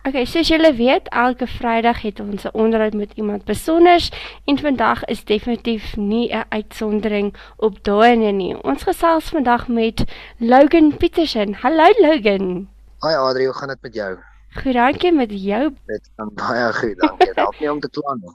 Okay, soos julle weet, elke Vrydag het ons 'n onderhoud met iemand besonders en vandag is definitief nie 'n uitsondering op daai nie. Ons gesels vandag met Logan Petersen. Hallo Logan. Hi Adri, hoe gaan dit met jou? Goed, dankie met jou. Dit gaan baie goed, dankie. Dit help nie om te kla nie.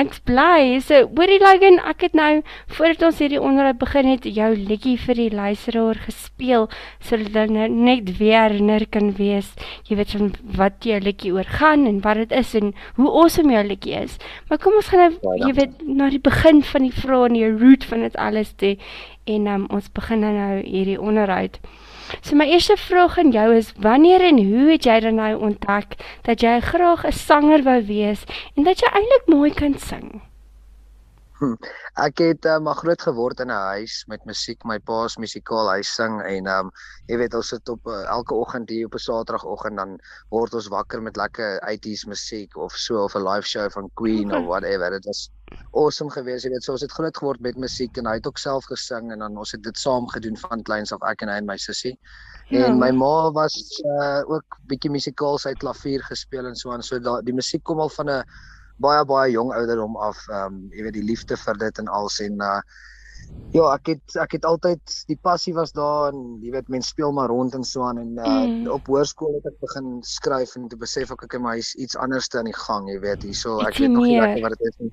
Ek's bly. So, hoorie Logan, ek het nou voordat ons hierdie onderhoud begin het, jou liedjie vir die luisteraar gespeel sodat hulle nou net weer herinner kan wees, jy weet van wat jou liedjie oor gaan en wat dit is en hoe awesome jou liedjie is. Maar kom ons gaan nou, jy weet, na die begin van die vrae en die root van dit alles toe en um, ons begin nou, nou hierdie onderhoud. So my eerste vraag aan jou is wanneer en hoe het jy dan nou ontdek dat jy graag 'n sanger wou wees en dat jy eintlik mooi kan sing? Hm, ek het uh, maar groot geword in 'n huis met musiek. My pa is musikaal, hy sing en um, jy weet ons sit op uh, elke oggend hier op 'n Saterdagoggend dan word ons wakker met lekker 80s musiek of so of 'n live show van Queen okay. of whatever. Dit was awesome geweest. Jy weet, so ons het groot geword met musiek en hy het ook self gesing en dan ons het dit saam gedoen van kleins af ek en hy en my sussie. Ja. En my ma was uh, ook bietjie musikaal, sy het klavier gespeel en so aan. So da, die musiek kom al van 'n baie baie jong ouderdom af. Ehm um, jy weet die liefde vir dit en als en uh ja, ek het ek het altyd die passie was daar en jy weet mense speel maar rond en so aan en uh mm. op hoërskool het ek begin skryf en toe besef ek ek het maar iets anders te aan die gang, jy weet, hierso ek weet nog nie wat dit is nie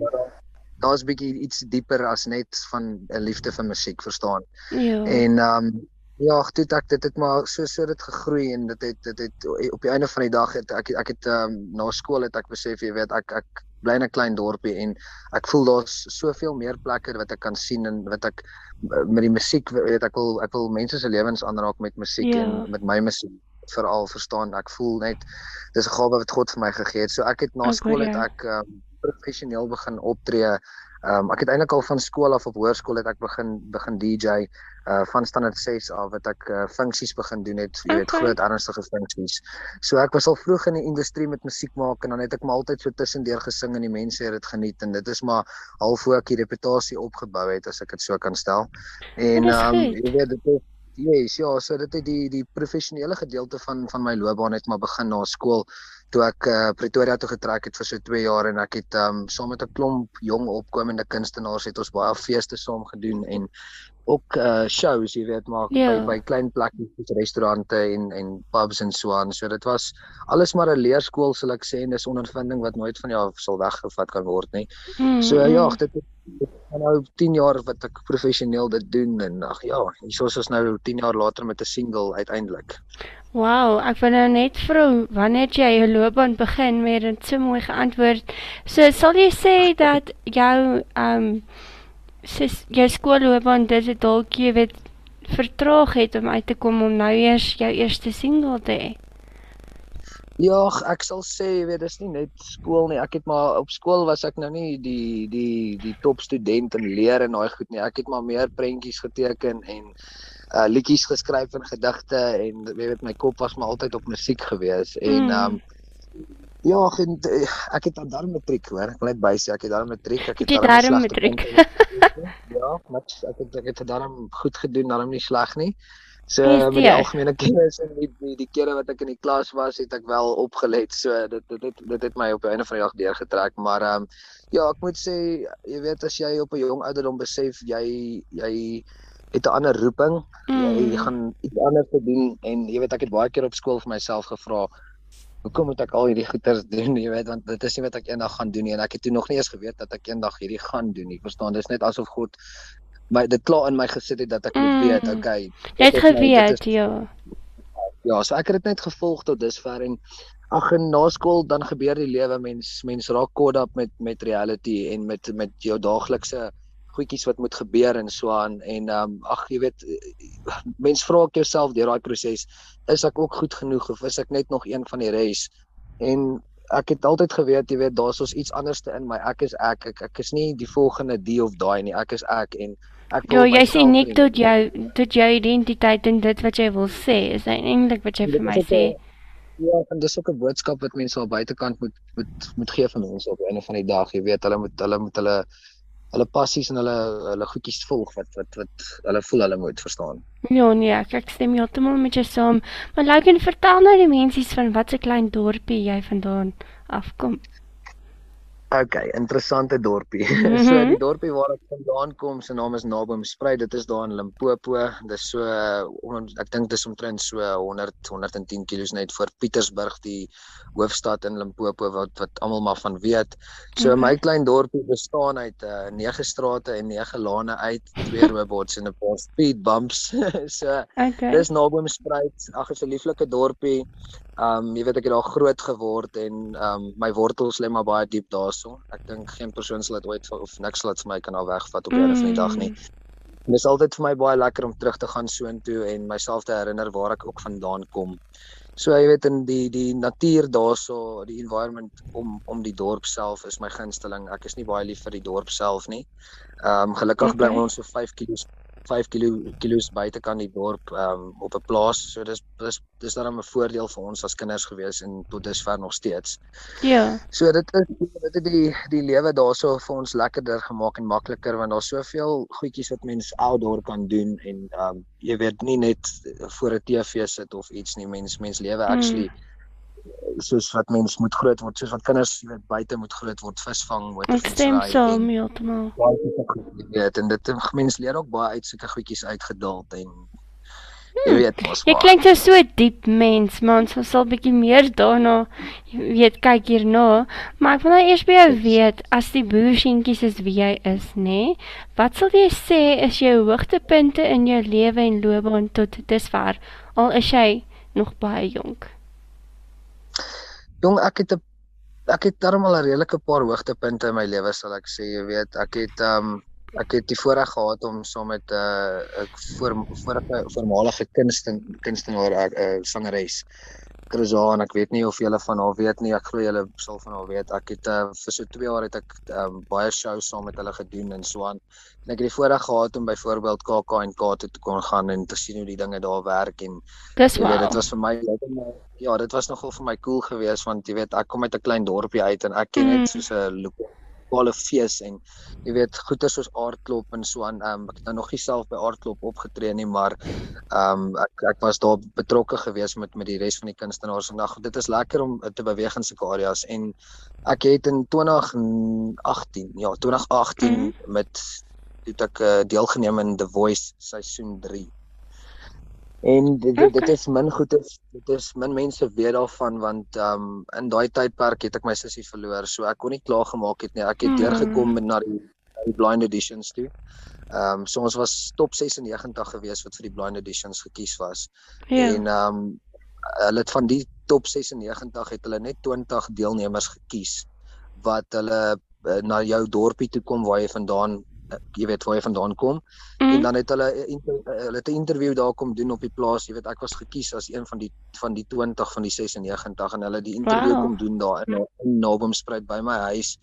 daar's bietjie iets dieper as net van 'n liefde vir musiek, verstaan? Ja. En ehm um, ja, toe ek dit het maar so so dit gegroei en dit het dit het op die einde van die dag het ek ek het ehm um, na skool het ek besef jy weet ek ek bly in 'n klein dorpie en ek voel daar's soveel meer plekke wat ek kan sien en wat ek met die musiek weet ek wil ek wil mense se lewens aanraak met musiek ja. en met my musiek veral verstaan ek voel net dis 'n gawe wat God vir my gegee het so ek het na skool het ek um, professioneel begin optree. Ehm um, ek het eintlik al van skool af op hoërskool het ek begin begin DJ uh van standaard 6 af wat ek uh, funksies begin doen het, jy weet okay. groot ernstige funksies. So ek was al vroeg in die industrie met musiek maak en dan het ek maar altyd so tussendeur gesing en die mense het dit geniet en dit is maar half hoe ek die reputasie opgebou het as ek dit so kan stel. En ehm um, jy weet dit is Yes, ja, so dit het die die professionele gedeelte van van my loopbaan het maar begin na skool toe ek uh, Pretoria toe getrek het vir so 2 jaar en ek het um saam met 'n klomp jong opkomende kunstenaars het ons baie feeste saam gedoen en ook uh shows, jy weet, maak yeah. by ja. by klein plekkies soos restaurante en en pubs en so aan. So dit was alles maar 'n leerskool sal ek sê en dis ondervinding wat nooit van jou sal weggevat kan word nie. Mm. So ja, dit het nou 10 jaar wat ek professioneel dit doen en ag ja, hier is ons nou 10 jaar later met 'n single uiteindelik. Wow, ek wil nou net vra wanneer jy jou loopbaan begin met dit so mooi geantwoord. So sal jy sê dat jou um sis jou skoolloopbaan dit het dalk jy weet vertraag het om uit te kom om nou eers jou eerste single te hê. Ja, ek sal sê jy weet dis nie net skool nie. Ek het maar op skool was ek nou nie die die die top student in leer en daai goed nie. Ek het maar meer prentjies geteken en uh liedjies geskryf en gedigte en jy weet my kop was maar altyd op musiek gewees en mm. um Ja, eh, ek het dan matriek hoor. Ek wil net bysê ek het darm matriek. Ek het darm matriek. ja, maar ek het ek het darm goed gedoen, darm nie sleg nie. So met die algemene kennis en die, die die kere wat ek in die klas was, het ek wel opgelet. So dit dit dit dit het my op die einde van die dag deurgetrek, maar ehm um, ja, ek moet sê jy weet as jy op 'n jong ouderdom besef jy jy het 'n ander roeping, mm. jy gaan iets anders te doen en jy weet ek het baie keer op skool vir myself gevra hoekom moet ek al hierdie goeters doen jy weet? Want dit is nie wat ek eendag gaan doen nie en ek het toe nog nie eens geweet dat ek eendag hierdie gaan doen nie verstaan? Dis net asof God my dit klaar in my gesit het dat ek moet mm. weet okay jy het geweet ja. Ja so ek het dit net gevolg tot dusver en ag en na skool dan gebeur die lewe mens mens raak caught up met met reality en met met jou daaglikse goedjies wat moet gebeur en so aan en ehm um, ag jy weet mens vra ek jouself deur daai proses is ek ook goed genoeg of is ek net nog een van die res? En ek het altyd geweet jy weet daar's ons iets anderste in my. Ek is ek ek, ek is nie die volgende die of daai nie. Ek is ek en ek Ja jy sê nik tot jou tot jou identiteit en dit wat jy wil sê. Is eintlik wat jy vir my sê? Ja, en dis ook 'n boodskap wat mense al buitekant moet moet moet gee vir mense op 'n van die dag, jy weet, hulle moet hulle moet hulle hulle passies en hulle hulle goedjies volg wat wat wat hulle voel hulle moet verstaan. Ja nee, ek, ek stem heeltemal met jou saam. Maar Logan, vertel nou die mensies van watter klein dorpie jy vandaan afkom. Okay, interessante dorpie. Mm -hmm. So die dorpie waar ek vandaan kom, se naam is Naboomspruit. Dit is daar in Limpopo. Dis so ek dink dis omtrent so 100 110 km net voor Pietersburg, die hoofstad in Limpopo wat wat almal maar van weet. So mm -hmm. my klein dorpie bestaan uit uh, 9 strate en 9 lane uit, twee robots en 'n paar speed bumps. so okay. dis Naboomspruit. Ag, is 'n lieflike dorpie. Um jy weet ek het daar groot geword en um my wortels lê maar baie diep daarso. Ek dink geen persoon sal dit ooit of niks sal dit vir my kan afwegvat op 'n mm. van die dag nie. En dit is altyd vir my baie lekker om terug te gaan soontoe en myself te herinner waar ek ook vandaan kom. So jy weet in die die natuur daarso, die environment om om die dorp self is my gunsteling. Ek is nie baie lief vir die dorp self nie. Um gelukkig okay. bly ons so 5 km 5 kilo kilos buitekant die dorp um, op 'n plaas. So dis dis dis dan 'n voordeel vir ons as kinders gewees en tot dusver nog steeds. Ja. So dit is dit het die die lewe daarso vir ons lekkerder gemaak en makliker want daar's soveel goedjies wat mens outdoor kan doen en um, jy weet nie net voor 'n TV sit of iets nie. Mens mens lewe actually hmm soos wat mens moet groot word, soos wat kinders weet buite moet groot word, visvang, ry. Ek stem saam heeltemal. Ja, en dit mens leer ook baie uit sulke goedjies uitgeduld en jy hmm. weet mos. Jy klink so 'n diep mens, man, so sal bietjie meer daarna weet kyk hierna, maar ek wil nou eers by jou weet as die boerseentjies is wie jy is, nê? Nee, wat sal jy sê is jou hoogtepunte in jou lewe en loopbaan tot dusver? Al is jy nog baie jonk. Jong, ek het 'n ek het darmal 'n redelike paar hoogtepunte in my lewe sal ek sê, jy weet, ek het um ek het die voorreg gehad om saam met 'n uh, 'n voor vorige voormalige kunstenaar kunstenaar 'n uh, sangeres Krozaan, ek weet nie of julle van haar weet nie. Ek glo julle sal van haar weet. Ek het uh, vir so 2 jaar het ek um, baie shows saam met hulle gedoen in Swaan. En ek het die voorreg gehad om byvoorbeeld KAK&K toe te kon gaan en te sien hoe die dinge daar werk en Dis wow. weet, dit was vir my ja, dit was nogal vir my cool geweest want jy weet, ek kom uit 'n klein dorpie uit en ek ken dit mm. soos 'n lokale fees en jy weet goeie soos aardklop en so aan um, ek het nou nog nie self by aardklop opgetree nie maar um, ek ek was daar betrokke gewees met met die res van die kunstenaars vandag. Dit is lekker om te beweeg in sulke areas en ek het in 2018 ja 2018 mm met het ek uh, deelgeneem in The Voice seisoen 3 En dit okay. dit is min goed is dit is min mense weet daarvan want ehm um, in daai tydperk het ek my sussie verloor so ek kon nie klaar gemaak het nie ek het mm. deurgekom na die, die blind editions toe. Ehm um, so ons was top 96 gewees wat vir die blind editions gekies was. Ja. En ehm um, hulle het van die top 96 het hulle net 20 deelnemers gekies wat hulle uh, na jou dorpie toe kom waar jy vandaan jy weet waar jy vandaan kom mm. en dan het hulle hulle het 'n interview daar kom doen op die plaas jy weet ek was gekies as een van die van die 20 van die 96 en hulle die interview wow. kom doen daar in, in Nabomspruit by my huis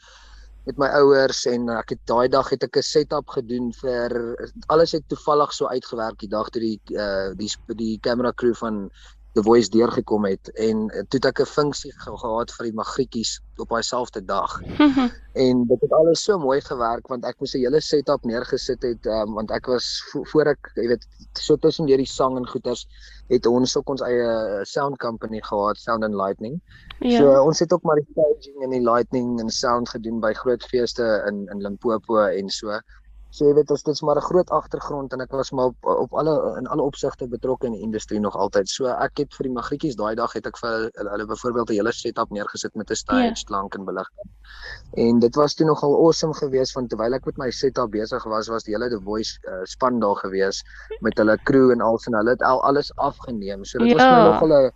met my ouers en ek het daai dag het ek 'n setup gedoen vir alles het toevallig so uitgewerk die dag toe die uh, die die camera crew van The Voice deurgekom het en uh, toe het ek 'n funksie ge gehad vir die magrietjies op daai selfde dag. en dit het alles so mooi gewerk want ek moes 'n hele setup neergesit het um, want ek was vo voor ek jy weet so tussen deur die sang en goeters het ons ook ons eie eh, sound company gehad, Sound and Lightning. Ja. So ons het ook maar die staging en die lighting en sound gedoen by groot feeste in in Limpopo en so. So jy weet as dit's maar 'n groot agtergrond en ek was maar op op alle in alle opsigte betrokke in die industrie nog altyd. So ek het vir die magrietjies daai dag het ek vir hulle, hulle byvoorbeeld 'n hele setup neergesit met 'n stage, yeah. Ja. klank en beligting. En dit was toe nogal awesome geweest want terwyl ek met my setup besig was, was die hele The Voice uh, span daar geweest met hulle crew en al en hulle het al alles afgeneem. So dit yeah. was ja. nogal 'n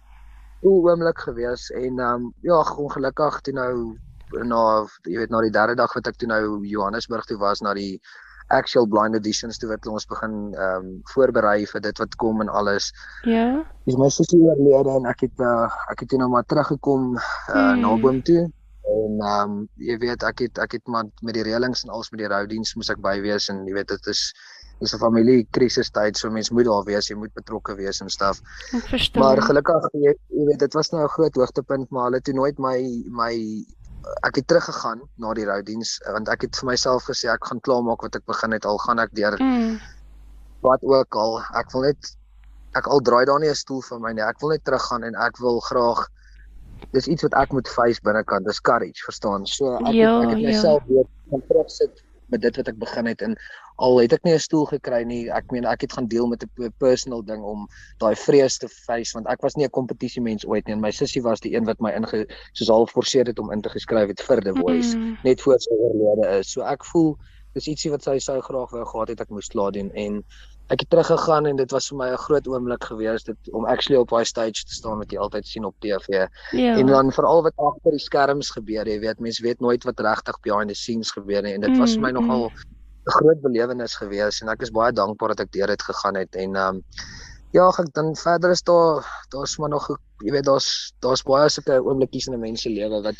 cool oomblik geweest en ehm um, ja, ongelukkig toe nou na jy weet na die derde dag wat ek toe nou Johannesburg toe was na die actual blind editions toe wat ons begin ehm um, voorberei vir dit wat kom en alles. Ja. Dis my sussie oorlede en ek het uh, ek het nou maar teruggekom uh, hmm. na Boom toe en ehm um, jy weet ek het ek het maar met die reëlings en alles met die roudiens moes ek by wees en jy weet dit is dis 'n familie krisis tyd so mense moet daar wees, jy moet betrokke wees en stuff. Ek verstaan. Maar gelukkig jy, jy weet dit was nou 'n groot hoogtepunt maar hulle het nooit my my ek het teruggegaan na die roudiens want ek het vir myself gesê ek gaan klaarmaak wat ek begin het al gaan ek deur mm. wat ook al ek wil net ek al draai daar nie 'n stoel vir my nie ek wil net teruggaan en ek wil graag dis iets wat ek moet face binnekant dis courage verstaan so ek ja, het, ek het myself ja. weer gaan terugsit met dit wat ek begin het en al het ek nie 'n stoel gekry nie ek meen ek het gaan deel met 'n personal ding om daai vrees te face want ek was nie 'n kompetisie mens ooit nie en my sussie was die een wat my inge soos half forceer het om in te geskryf het vir the voice mm. net voor sy oorlede is so ek voel dis ietsie wat sy sou graag wou gehad het ek moes klaar doen en ek het teruggegaan en dit was vir my 'n groot oomblik gewees dit om actually op daai stage te staan wat jy altyd sien op TV. Ja. En dan veral wat agter die skerms gebeur, jy weet mense weet nooit wat regtig behind the scenes gebeur nie en dit was vir my nogal mm. 'n groot belewenis gewees en ek is baie dankbaar dat ek deur dit gegaan het en ehm um, Ja, ek dan verder is daar daar's maar nog jy weet daar's daar's baie sulke oomblikies in 'n mens se lewe wat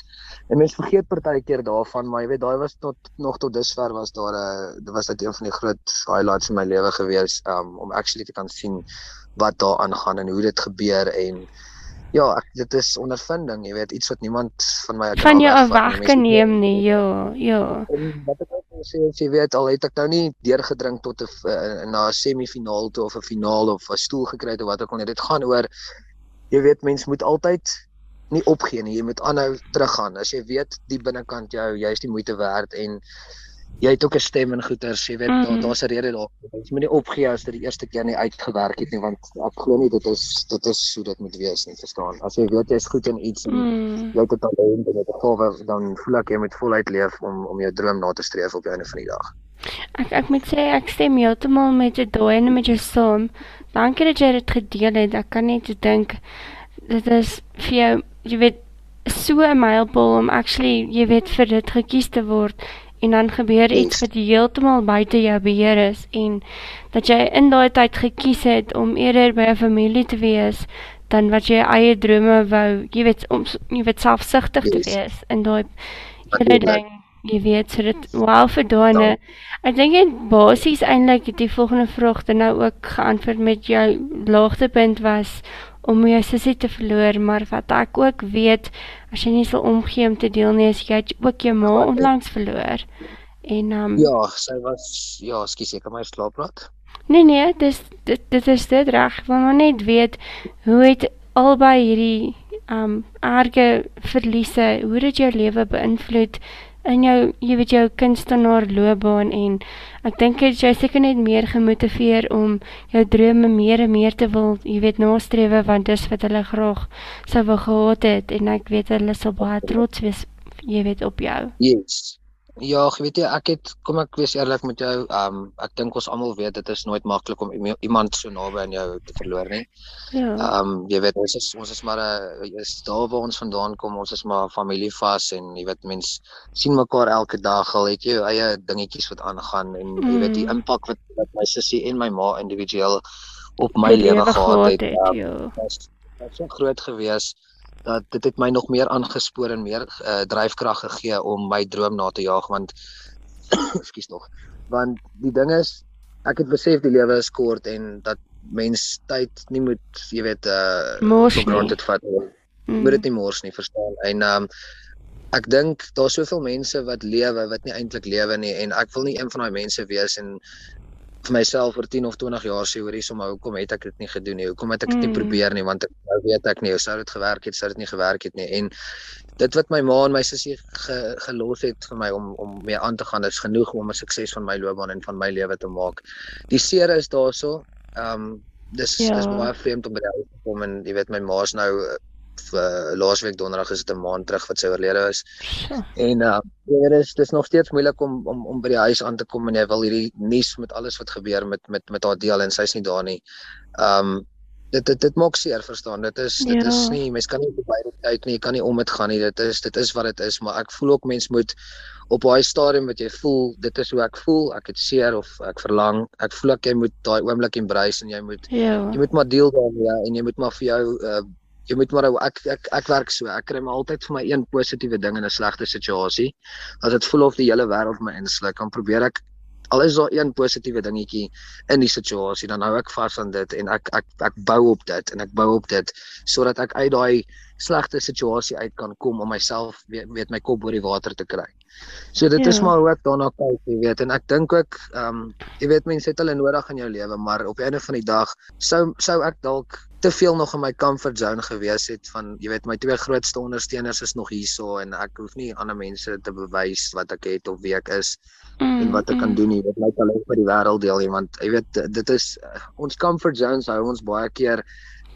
'n mens vergeet partykeer daarvan, maar jy weet daai was tot nog tot dusver was daar 'n dit was dit een van die groot highlights in my lewe gewees um, om actually te kan sien wat daar aangaan en hoe dit gebeur en ja, ek, dit is ondervinding, jy weet, iets wat niemand van my kan jou weg kan neem nie. Ja, ja. En wat ek sê, jy weet, al het ek nou nie deurgedrink tot 'n uh, na 'n semifinaal toe of 'n finaal of 'n stoel gekry het of wat ook al, dit gaan oor jy weet, mens moet altyd nie opgee nie. Jy moet aanhou teruggaan. As jy weet die binnekant jou, jy's die moeite werd en jy het ook 'n stem en goeters, jy weet mm -hmm. daar's 'n rede daar. Jy moet nie opgee as dit die eerste keer nie uitgewerk het nie want ek glo nie dit is dit is hoe dit moet wees nie, verstaan? As jy weet jy's goed in iets en mm. jy het 'n talent en 'n gawe, dan voel ek jy moet voluit leef om om jou droom na te streef op die einde van die dag. Ek ek moet sê ek stem heeltemal met jou daai en met jou saam. Dankie dat jy dit gedeel het. Ek kan net dink dit is vir jou, jy weet, so 'n mylpaal om actually, jy weet, vir dit gekies te word en dan gebeur iets wat heeltemal buite jou beheer is en dat jy in daai tyd gekies het om eerder by 'n familie te wees dan wat jy eie drome wou, jy weet om jy weet selfsugtig te wees in daai hele ding. Jy weet so dit wel vir daai Ek dink dit basies eintlik die volgende vraag dan nou ook geantwoord met jou laagtepunt was om jou sussie te verloor, maar wat ek ook weet, as jy nie sal omgee om te deel nie, as jy ook jou ma onlangs verloor. En um Ja, sy was ja, skus ek kan my slaap praat. Nee nee, dis dit dit is dit reg. Wil maar net weet hoe het albei hierdie um erge verliese, hoe het jou lewe beïnvloed? In jou jy weet jou kunstenaar loopbaan en ek dink jy seker net meer gemotiveer om jou drome meer en meer te wil jy weet nastrewe want dis wat hulle graag sou wou gehad het en ek weet hulle sal baie trots wees jy weet op jou. Yes. Ja, ek weet jy, ek het kom ek wees eerlik met jou, ehm um, ek dink ons almal weet dit is nooit maklik om iemand so naby aan jou te verloor nie. Ja. Ehm um, jy weet ons is ons is maar 'n is daar waar ons vandaan kom, ons is maar familie vas en jy weet mens sien mekaar elke dag al het jy jou eie dingetjies wat aangaan en mm. jy weet die mm. impak wat, wat my sussie en my ma individueel op my lewe gehad het. Dit um, was so groot geweest dat dit het my nog meer aangespoor en meer uh, dryfkrag gegee om my droom na te jaag want ekskuus nog want die ding is ek het besef die lewe is kort en dat mens tyd nie moet jy weet uh mors dit vat mm. moet dit nie mors nie verstaan? En um ek dink daar's soveel mense wat lewe wat nie eintlik lewe nie en ek wil nie een van daai mense wees en vir myself oor 10 of 20 jaar sê hoor hiersom hoekom het ek dit nie gedoen nie? Hoekom het ek dit nie mm. probeer nie? Want ek nou weet ek nie sou dit gewerk het sou dit nie gewerk het nie. En dit wat my ma en my sussie ge, gelos het vir my om om mee aan te gaan is genoeg om 'n sukses van my loopbaan en van my lewe te maak. Die seer is daarso. Ehm um, dis ja. dis baie vreemd om by die huis te kom en jy weet my ma's nou uh, laasweek donderdag is dit 'n maand terug wat sy oorlede is. Ja. En uh dit is dis nog steeds moeilik om om om by die huis aan te kom en jy wil hierdie nuus met alles wat gebeur met met met haar deel en sy's nie daar nie. Um dit dit dit maak seer verstaan. Dit is dit ja. is nie mens kan nie verby dit uit nie. Jy kan nie om dit gaan nie. Dit is dit is wat dit is, maar ek voel ook mens moet op daai stadium wat jy voel, dit is hoe ek voel. Ek het seer of ek verlang. Ek voel ek jy moet daai oomblik embrace en jy moet ja. jy moet maar deel daarmee ja, en jy moet maar vir jou uh jy moet maar ek ek ek werk so. Ek kry maar altyd vir my een positiewe ding in 'n slegte situasie. As dit voel of die hele wêreld my insluk, dan probeer ek al is daar een positiewe dingetjie in die situasie, dan hou ek vas aan dit en ek ek ek bou op dit en ek bou op dit sodat ek uit daai slegte situasie uit kan kom om myself weet, weet my kop bo die water te kry. So dit ja. is maar hoe ek daarna kyk, jy weet, en ek dink ook ehm um, jy weet mense het hulle nodig in jou lewe, maar op die einde van die dag sou sou ek dalk te veel nog in my comfort zone gewees het van jy weet my twee grootste ondersteuners is nog hierso en ek hoef nie ander mense te bewys wat ek het of wie ek is mm, en wat ek mm. kan doen nie wat my talent vir die wêreld deel nie want jy weet dit is ons comfort zones hou ons baie keer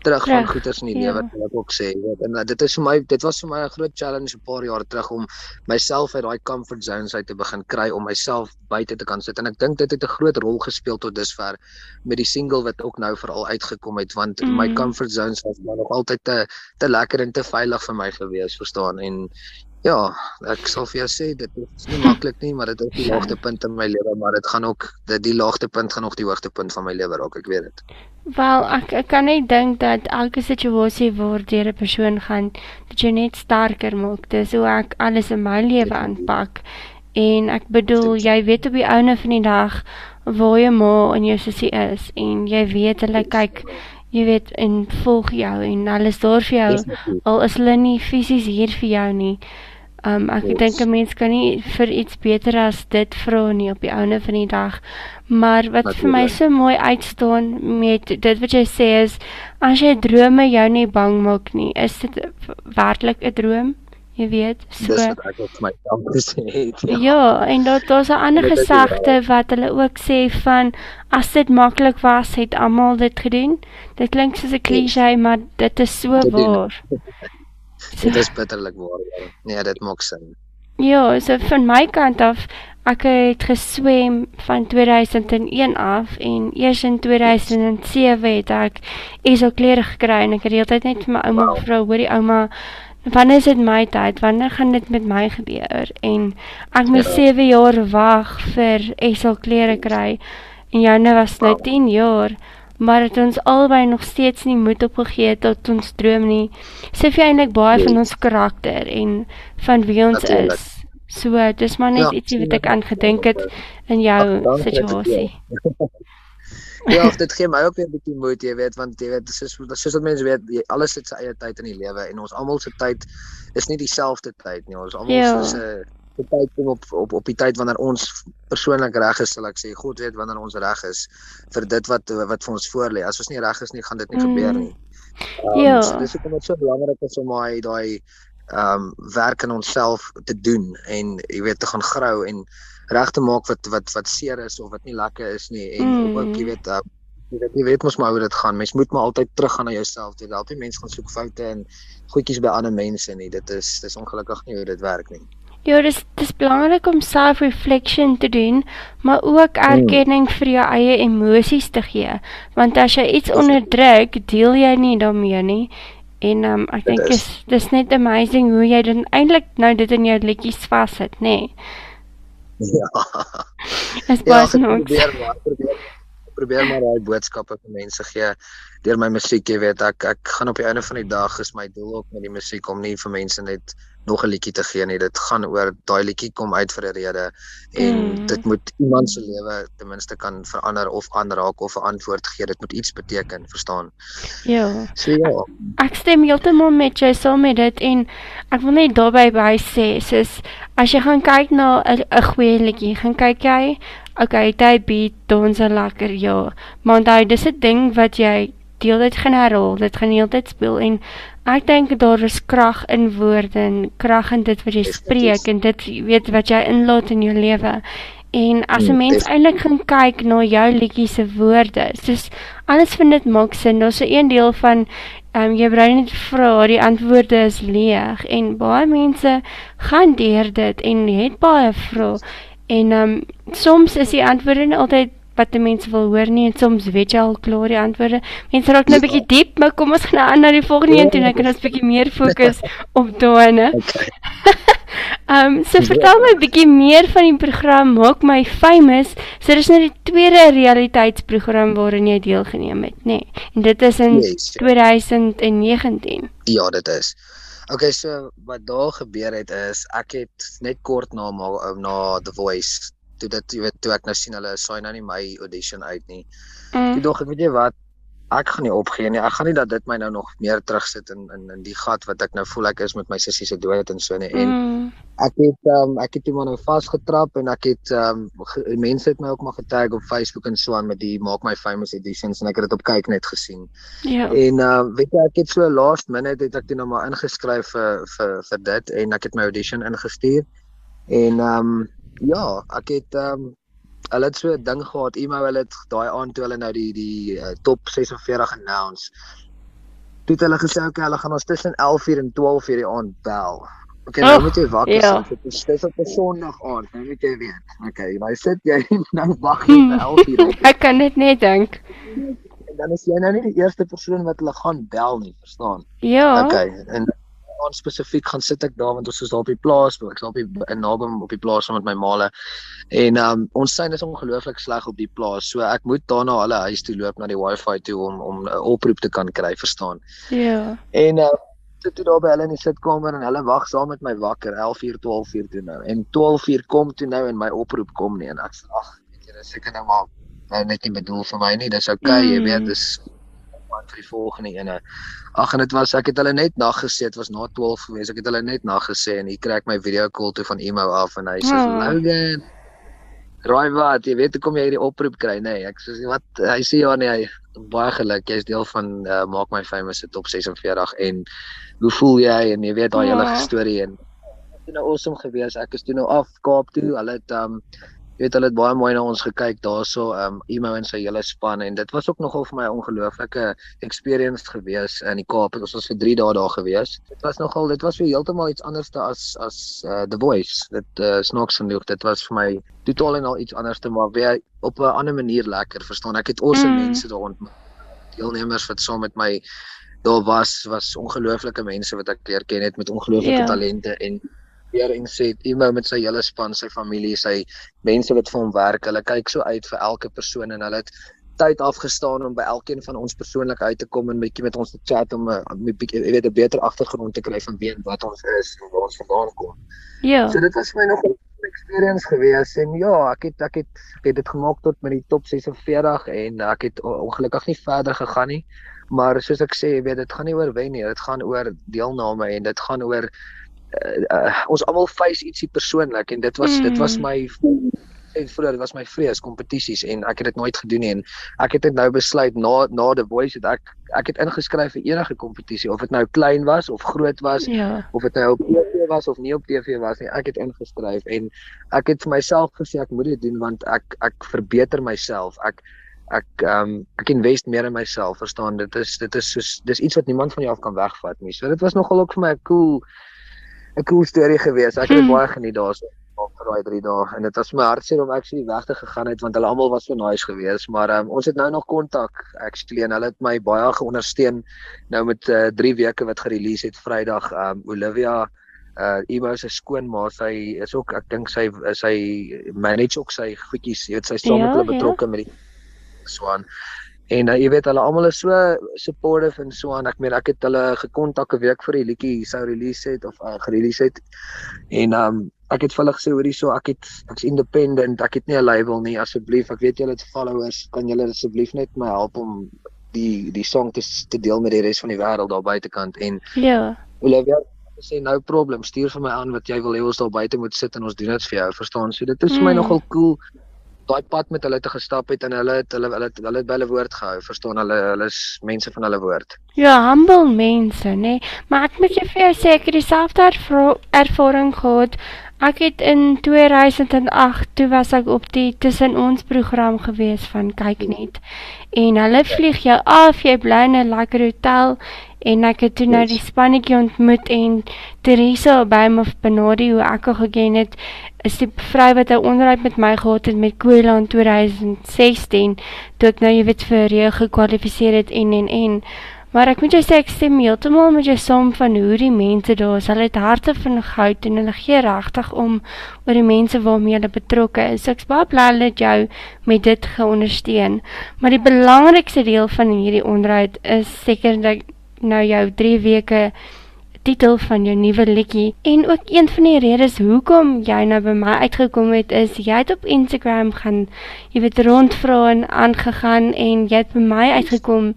terug van goeders in die ja. lewe wat ek ook sê weet en uh, dit is vir my dit was vir my 'n groot challenge 'n paar jaar terug om myself uit daai comfort zones uit te begin kry om myself buite te kan sit en ek dink dit het 'n groot rol gespeel tot dusver met die single wat ook nou veral uitgekom het want mm. my comfort zones was maar nog altyd te te lekker en te veilig vir my gewees verstaan en Ja, ek sal vir jou sê dit is nie maklik nie, maar dit is die ja. laagtepunt in my lewe, maar dit gaan ook dit die laagtepunt gaan nog die hoogtepunt van my lewe raak, ek weet dit. Wel, ek, ek kan net dink dat elke situasie waar deur 'n persoon gaan, dat jy net sterker maak. Dis hoe ek alles in my lewe aanpak. En ek bedoel, jy weet op die ouene van die dag waar jy maar in jou sussie is en jy weet hulle kyk jy weet en volg jou en hulle is daar vir jou al is hulle nie fisies hier vir jou nie. Um ek yes. dink 'n mens kan nie vir iets beter as dit vra nie op die ouene van die dag. Maar wat Natuurlijk. vir my so mooi uitstaan met dit wat jy sê is as jy drome jou nie bang maak nie, is dit werklik 'n droom? Jy weet, so Dis wat ek op my kant gesê het. Ja, ja en daar daar's 'n ander gesegde wat hulle ook sê van as dit maklik was, het almal dit gedoen. Dit klink soos 'n klise, maar dit is so waar. Dit is bitterlik waar. Ja. Nee, dit maak sin. Ja, so van my kant af, ek het geswem van 2001 af en eers in 2007 het ek esel klere gekry en ek het altyd net vir my ouma wow. gevra, hoorie ouma, wanneer is dit my tyd? Wanneer gaan dit met my gebeur? En ek moes ja. 7 jaar wag vir esel klere kry. En joune was nou 10 jaar maar het ons albei nog steeds nie moed opgegee tot ons droom nie. Sê vir eintlik baie van ons karakter en van wie ons Natuurlijk. is. So, dis maar net ja, ietsie wat ek aan gedink het in jou situasie. ja, dit gee my ook 'n bietjie moed, jy weet, want jy weet, soos soos wat mense weet, alles het sy eie tyd in die lewe en ons almal se tyd is nie dieselfde tyd nie. Ons almal ja. Die tyd kom op op op die tyd wanneer ons persoonlik reg is, sal ek sê God weet wanneer ons reg is vir dit wat wat vir ons voorlê. As ons nie reg is nie, gaan dit nie mm. gebeur nie. Um, ja. So, dis hoekom dit so belangrik is om daai daai ehm um, werk in onsself te doen en jy weet te gaan grou en reg te maak wat wat wat seer is of wat nie lekker is nie en mm. ook jy weet uh, jy weet jy weet mos maar hoe dit gaan. Mens moet maar altyd teruggaan na jouself. Jy help nie mense gaan soek foute en goedjies by ander mense nie. Dit is dis ongelukkig nie hoe dit werk nie. Ja, dis dis belangrik om self-reflection te doen, maar ook hmm. erkenning vir jou eie emosies te gee. Want as jy iets onderdruk, deel jy nie daarmee nie. En um, ek dink is dis net amazing hoe jy dan eintlik nou dit in jou liedjies vassit, nê. Nee. Ja. Is baie ja, nog. Probeer maar, probeer, probeer maar daai boodskappe vir mense gee deur my musiek, jy weet, ek ek gaan op die einde van die dag is my doel ook met die musiek om nie vir mense net nog 'n liedjie te gee nie. Dit gaan oor daai liedjie kom uit vir 'n rede en mm. dit moet iemand se lewe ten minste kan verander of aanraak of 'n antwoord gee. Dit moet iets beteken, verstaan? Ja. So ja. Ek stem heeltemal met jou saam met dit en ek wil net daarbey by sê, soos as jy gaan kyk na 'n goeie liedjie, gaan kyk jy Okay, jy beat ons lekker ja. Maar onthou, dis 'n ding wat jy deel dit gaan herhaal, dit gaan heeltyd speel en ek dink daar is krag in woorde en krag in dit wat jy spreek en dit weet wat jy inlaat in jou lewe. En as 'n mm, mens eintlik gaan kyk na jou liedjie se woorde, soos alles vind dit maak sin. Daar's 'n een deel van ehm um, jy brein net vra, die antwoorde is leeg en baie mense gaan deur dit en het baie vrae. En ehm um, soms is die antwoorde altyd wat die mense wil hoor nie en soms weet jy al klaar die antwoorde. Mense raak nou 'n bietjie diep, maar kom ons gaan aan na die volgende een toe ek kan ons bietjie meer fokus op daane. Ehm um, so vertel my 'n bietjie meer van die program Maak my famous. So dis nou die tweede realiteitsprogram waarin jy deelgeneem het, nê. Nee. En dit is in yes, 2019. Ja, dit is. Okay, so wat daar gebeur het is ek het net kort na na The Voice toe dit jy weet toe ek nou sien hulle saai nou nie my audition uit nie. Mm. Toe dog ek weet jy wat ek gaan nie opgee nie. Ek gaan nie dat dit my nou nog meer terugsit in in in die gat wat ek nou voel ek is met my sussie se dood en so nie. En mm. ek het um, ek het iemand nou vasgetrap en ek het um, mense het my ook maar getag op Facebook en so aan met die maak my famous editions en ek het dit op kyk net gesien. Ja. En ehm uh, weet jy ek het so last minute het ek dit nou maar ingeskryf vir vir vir dit en ek het my audition ingestuur. En ehm um, ja, ek het ehm um, hulle het so 'n ding gehad, email hulle het daai aand toe hulle nou die die uh, top 46 announce. Toe het hulle gesê okay, hulle gaan ons tussen 11:00 en 12:00 die aand bel. Okay, nou oh, moet jy wakker ja. sit. Dit is dis op 'n Sondag aand, nou moet jy weet. Okay, nou sit jy nou wag jy vir 11:00. Ek kan dit net dink. En dan is jy nou nie die eerste persoon wat hulle gaan bel nie, verstaan? Ja. Okay, en aand spesifiek gaan sit ek daar want ons is daar op die plaas, ek's daar op die in naby op die plaas saam met my maale. En um ons sein is ongelooflik sleg op die plaas. So ek moet daarna hulle huis toe loop na die wifi toe om om 'n oproep te kan kry, verstaan? Ja. En uh sit toe daar by hulle in die sitkamer en hulle wag saam met my wakker 11:00 12:00 toe nou. En 12:00 kom toe nou en my oproep kom nie en ek sê ag, weet jy, dis seker nou maar nou net nie bedoel vir my nie. Dis okay, mm. jy weet, dis wat vir die volgende ene. Ag en dit was ek het hulle net naggesê dit was na 12 gewees. Ek het hulle net naggesê en hier kry ek my video call toe van Emo af en hy sê oh. Logan Raai wat, jy weet hoe kom jy hierdie oproep kry nê? Nee, ek sê wat hy sê ja nee, hy baie geluk. Jy's deel van uh, maak my famous se top 46 en hoe voel jy en jy weet daai hele ja. storie en dit is nou awesome gewees. Ek is toe nou af Kaap toe. Hulle het um weet hulle het baie mooi na ons gekyk daarso um Emo en sy hele span en dit was ook nogal vir my 'n ongelooflike experience gewees in die Kaap. Ons was vir 3 dae daar gewees. Dit was nogal dit was vir heeltemal iets anderste as as uh, The Voice. Dit uh, snaaks genoeg, dit was vir my totaal en al iets anderste maar weer op 'n ander manier lekker, verstaan. Ek het awesome mm. mense daar ontmoet. Deelnemers wat saam met my daar was was ongelooflike mense wat ek leer ken het met ongelooflike yeah. Ja. talente en weer en sê Imo met sy hele span, sy familie, sy mense wat vir hom werk, hulle kyk so uit vir elke persoon en hulle het tyd afgestaan om by elkeen van ons persoonlik uit te kom en 'n bietjie met ons te chat om 'n bietjie jy weet 'n beter agtergrond te kry van wie en wat ons is en waar ons vandaan kom. Ja. So dit was vir my nog 'n experience gewees en ja, ek het ek het ek het dit gemaak tot met die top 46 en ek het ongelukkig nie verder gegaan nie. Maar soos ek sê, jy weet dit gaan nie oor wen nie, dit gaan oor deelname en dit gaan oor uh, uh, ons almal face ietsie persoonlik en dit was mm. dit was my en vroeër was my vrees kompetisies en ek het dit nooit gedoen nie en ek het dit nou besluit na na the voice het ek ek het ingeskryf vir enige kompetisie of dit nou klein was of groot was ja. of dit nou op TV was of nie op TV was nie ek het ingeskryf en ek het vir myself gesê ek moet dit doen want ek ek verbeter myself ek ek ehm um, ek invest meer in myself verstaan dit is dit is soos dis iets wat niemand van jou af kan wegvat nie so dit was nogal ook vir my 'n cool 'n cool storie gewees. Ek het hmm. baie geniet daarso vir daai 3 dae en dit was my hartseer om actually weg te gegaan het want hulle almal was so nice geweest, maar um, ons het nou nog kontak actually en hulle het my baie geondersteun nou met 3 uh, eh, weke wat gerelease het Vrydag. Um Olivia uh Imo se skoonma, sy is ook ek dink sy sy manage ook sy goedjies, jy weet sy staan ja, met hulle betrokke ja. met die swan. En uh, jy weet hulle almal is so supportive en so aan. Ek meen ek het hulle gekontak 'n week voor die liedjie sou release het of uh, gerelease het. En um ek het vir hulle gesê hoor hierso ek het ek's independent. Ek het nie 'n label nie. Asseblief, ek weet julle het followers. Kan julle asseblief net my help om die die song te te deel met die res van die wêreld daar buitekant en Ja. Olivia sê nou problem, stuur vir my aan wat jy wil hê ons daar buite moet sit en ons doen dit vir jou. Verstaan? So dit is vir mm. my nogal cool daai pad met hulle te gestap het en hulle het hulle hulle het hulle het by hulle woord gehou. Verstaan hulle hulle is mense van hulle woord. Ja, humble mense, nê. Nee. Maar ek moet vir jou sê ek het dieselfde ervaring gehad. Ek het in 2008 toe was ek op die tussen ons program gewees van kyk net. En hulle vlieg jou af, jy bly in 'n lekker hotel en ek het toe nou die spannetjie ontmoet en Teresa by my benadie hoe ek haar geken het is die vrou wat 'n onderhoud met my gehad het met Koela in 2016 toe ek nou jy weet vir reë gekwalifiseer het en en en. Maar ek moet jou sê ek stem heeltemal met jou saam van hoe die mense daar is. Hulle het harte van goud en hulle gee regtig om oor die mense waarmee hulle betrokke is. Ek's baie bly dat jou met dit geondersteun. Maar die belangrikste deel van hierdie onderhoud is seker dat nou jou 3 weke titel van jou nuwe liedjie. En ook een van die redes hoekom jy nou by my uitgekom het is jy het op Instagram gaan jy weet rondvra en aangegaan en jy het by my uitgekom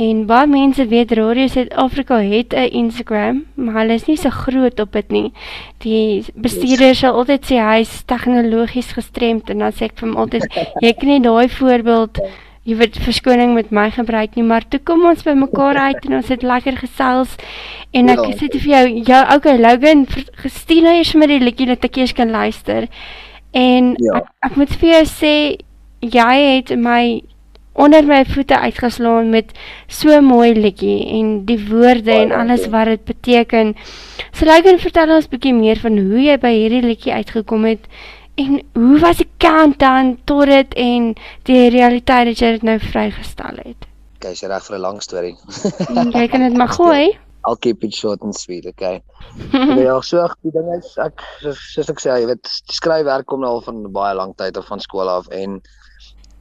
En baie mense weet Radio Suid-Afrika het 'n Instagram, maar hulle is nie so groot op dit nie. Die bestuurder sal altyd sê hy is tegnologies gestremd en dan sê ek vir hom altyd jy kan nie daai voorbeeld jy weet verskoning met my gebruik nie, maar toe kom ons by mekaar uit en ons het lekker gesels en ek ja. sê vir jou jou okay Logan gestuur nou eers met die liedjie dat ek eers kan luister. En ja. ek, ek moet vir jou sê jy het my onder my voete uitgeslaan met so mooi liedjie en die woorde en alles wat dit beteken. So en vertel ons bietjie meer van hoe jy by hierdie liedjie uitgekom het en hoe was die countdown tot dit en die realiteit dat jy dit nou vrygestel het. Okay, is reg vir 'n lang storie. jy kan dit maar gooi. I'll keep it short and sweet, okay. ja, so ek die ding is ek soos ek sê, jy weet, skryfwerk kom nou al van baie lank tyd af van skool af en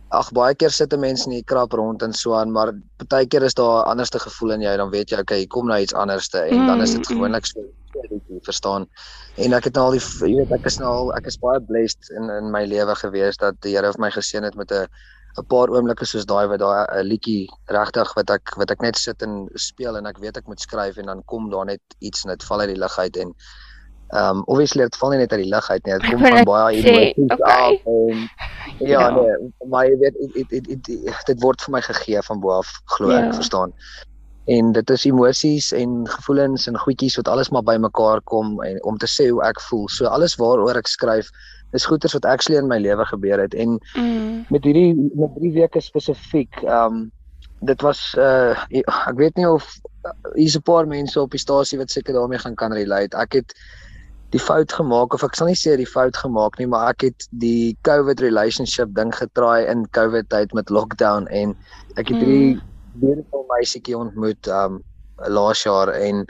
ag baie keer sit 'n mens in die krap rond en so aan, maar baie keer is daar 'n anderste gevoel in jou, dan weet jy okay, kom nou iets anderste en mm. dan is dit mm. gewoonlik so jy verstaan. En ek het nou al die jy weet ek is nou al ek is baie blessed in in my lewe gewees dat die Here vir my geseën het met 'n 'n paar oomblikke soos daai wat daai 'n liedjie regtig wat ek wat ek net sit en speel en ek weet ek moet skryf en dan kom daar net iets en dit val uit die lug uit en Ehm um, obviously dit val nie net uit die lug uit nie. Dit kom van baie emosies okay. af en ja, ja. nee, maar jy weet dit dit dit dit word vir my gegee van bo af, glo ek, ja. verstaan. En dit is emosies en gevoelens en goedjies wat alles maar bymekaar kom en om te sê hoe ek voel. So alles waaroor ek skryf is goeters wat actually in my lewe gebeur het en mm. met hierdie met 3 weke spesifiek ehm um, dit was uh ek weet nie of uh, hier's 'n paar mense op die stasie wat seker daarmee gaan kan relate. Ek het die fout gemaak of ek sal nie sê die fout gemaak nie, maar ek het die COVID relationship ding getraai in COVID tyd met lockdown en ek het hierdie mm. beautiful meisietjie ontmoet um laas jaar en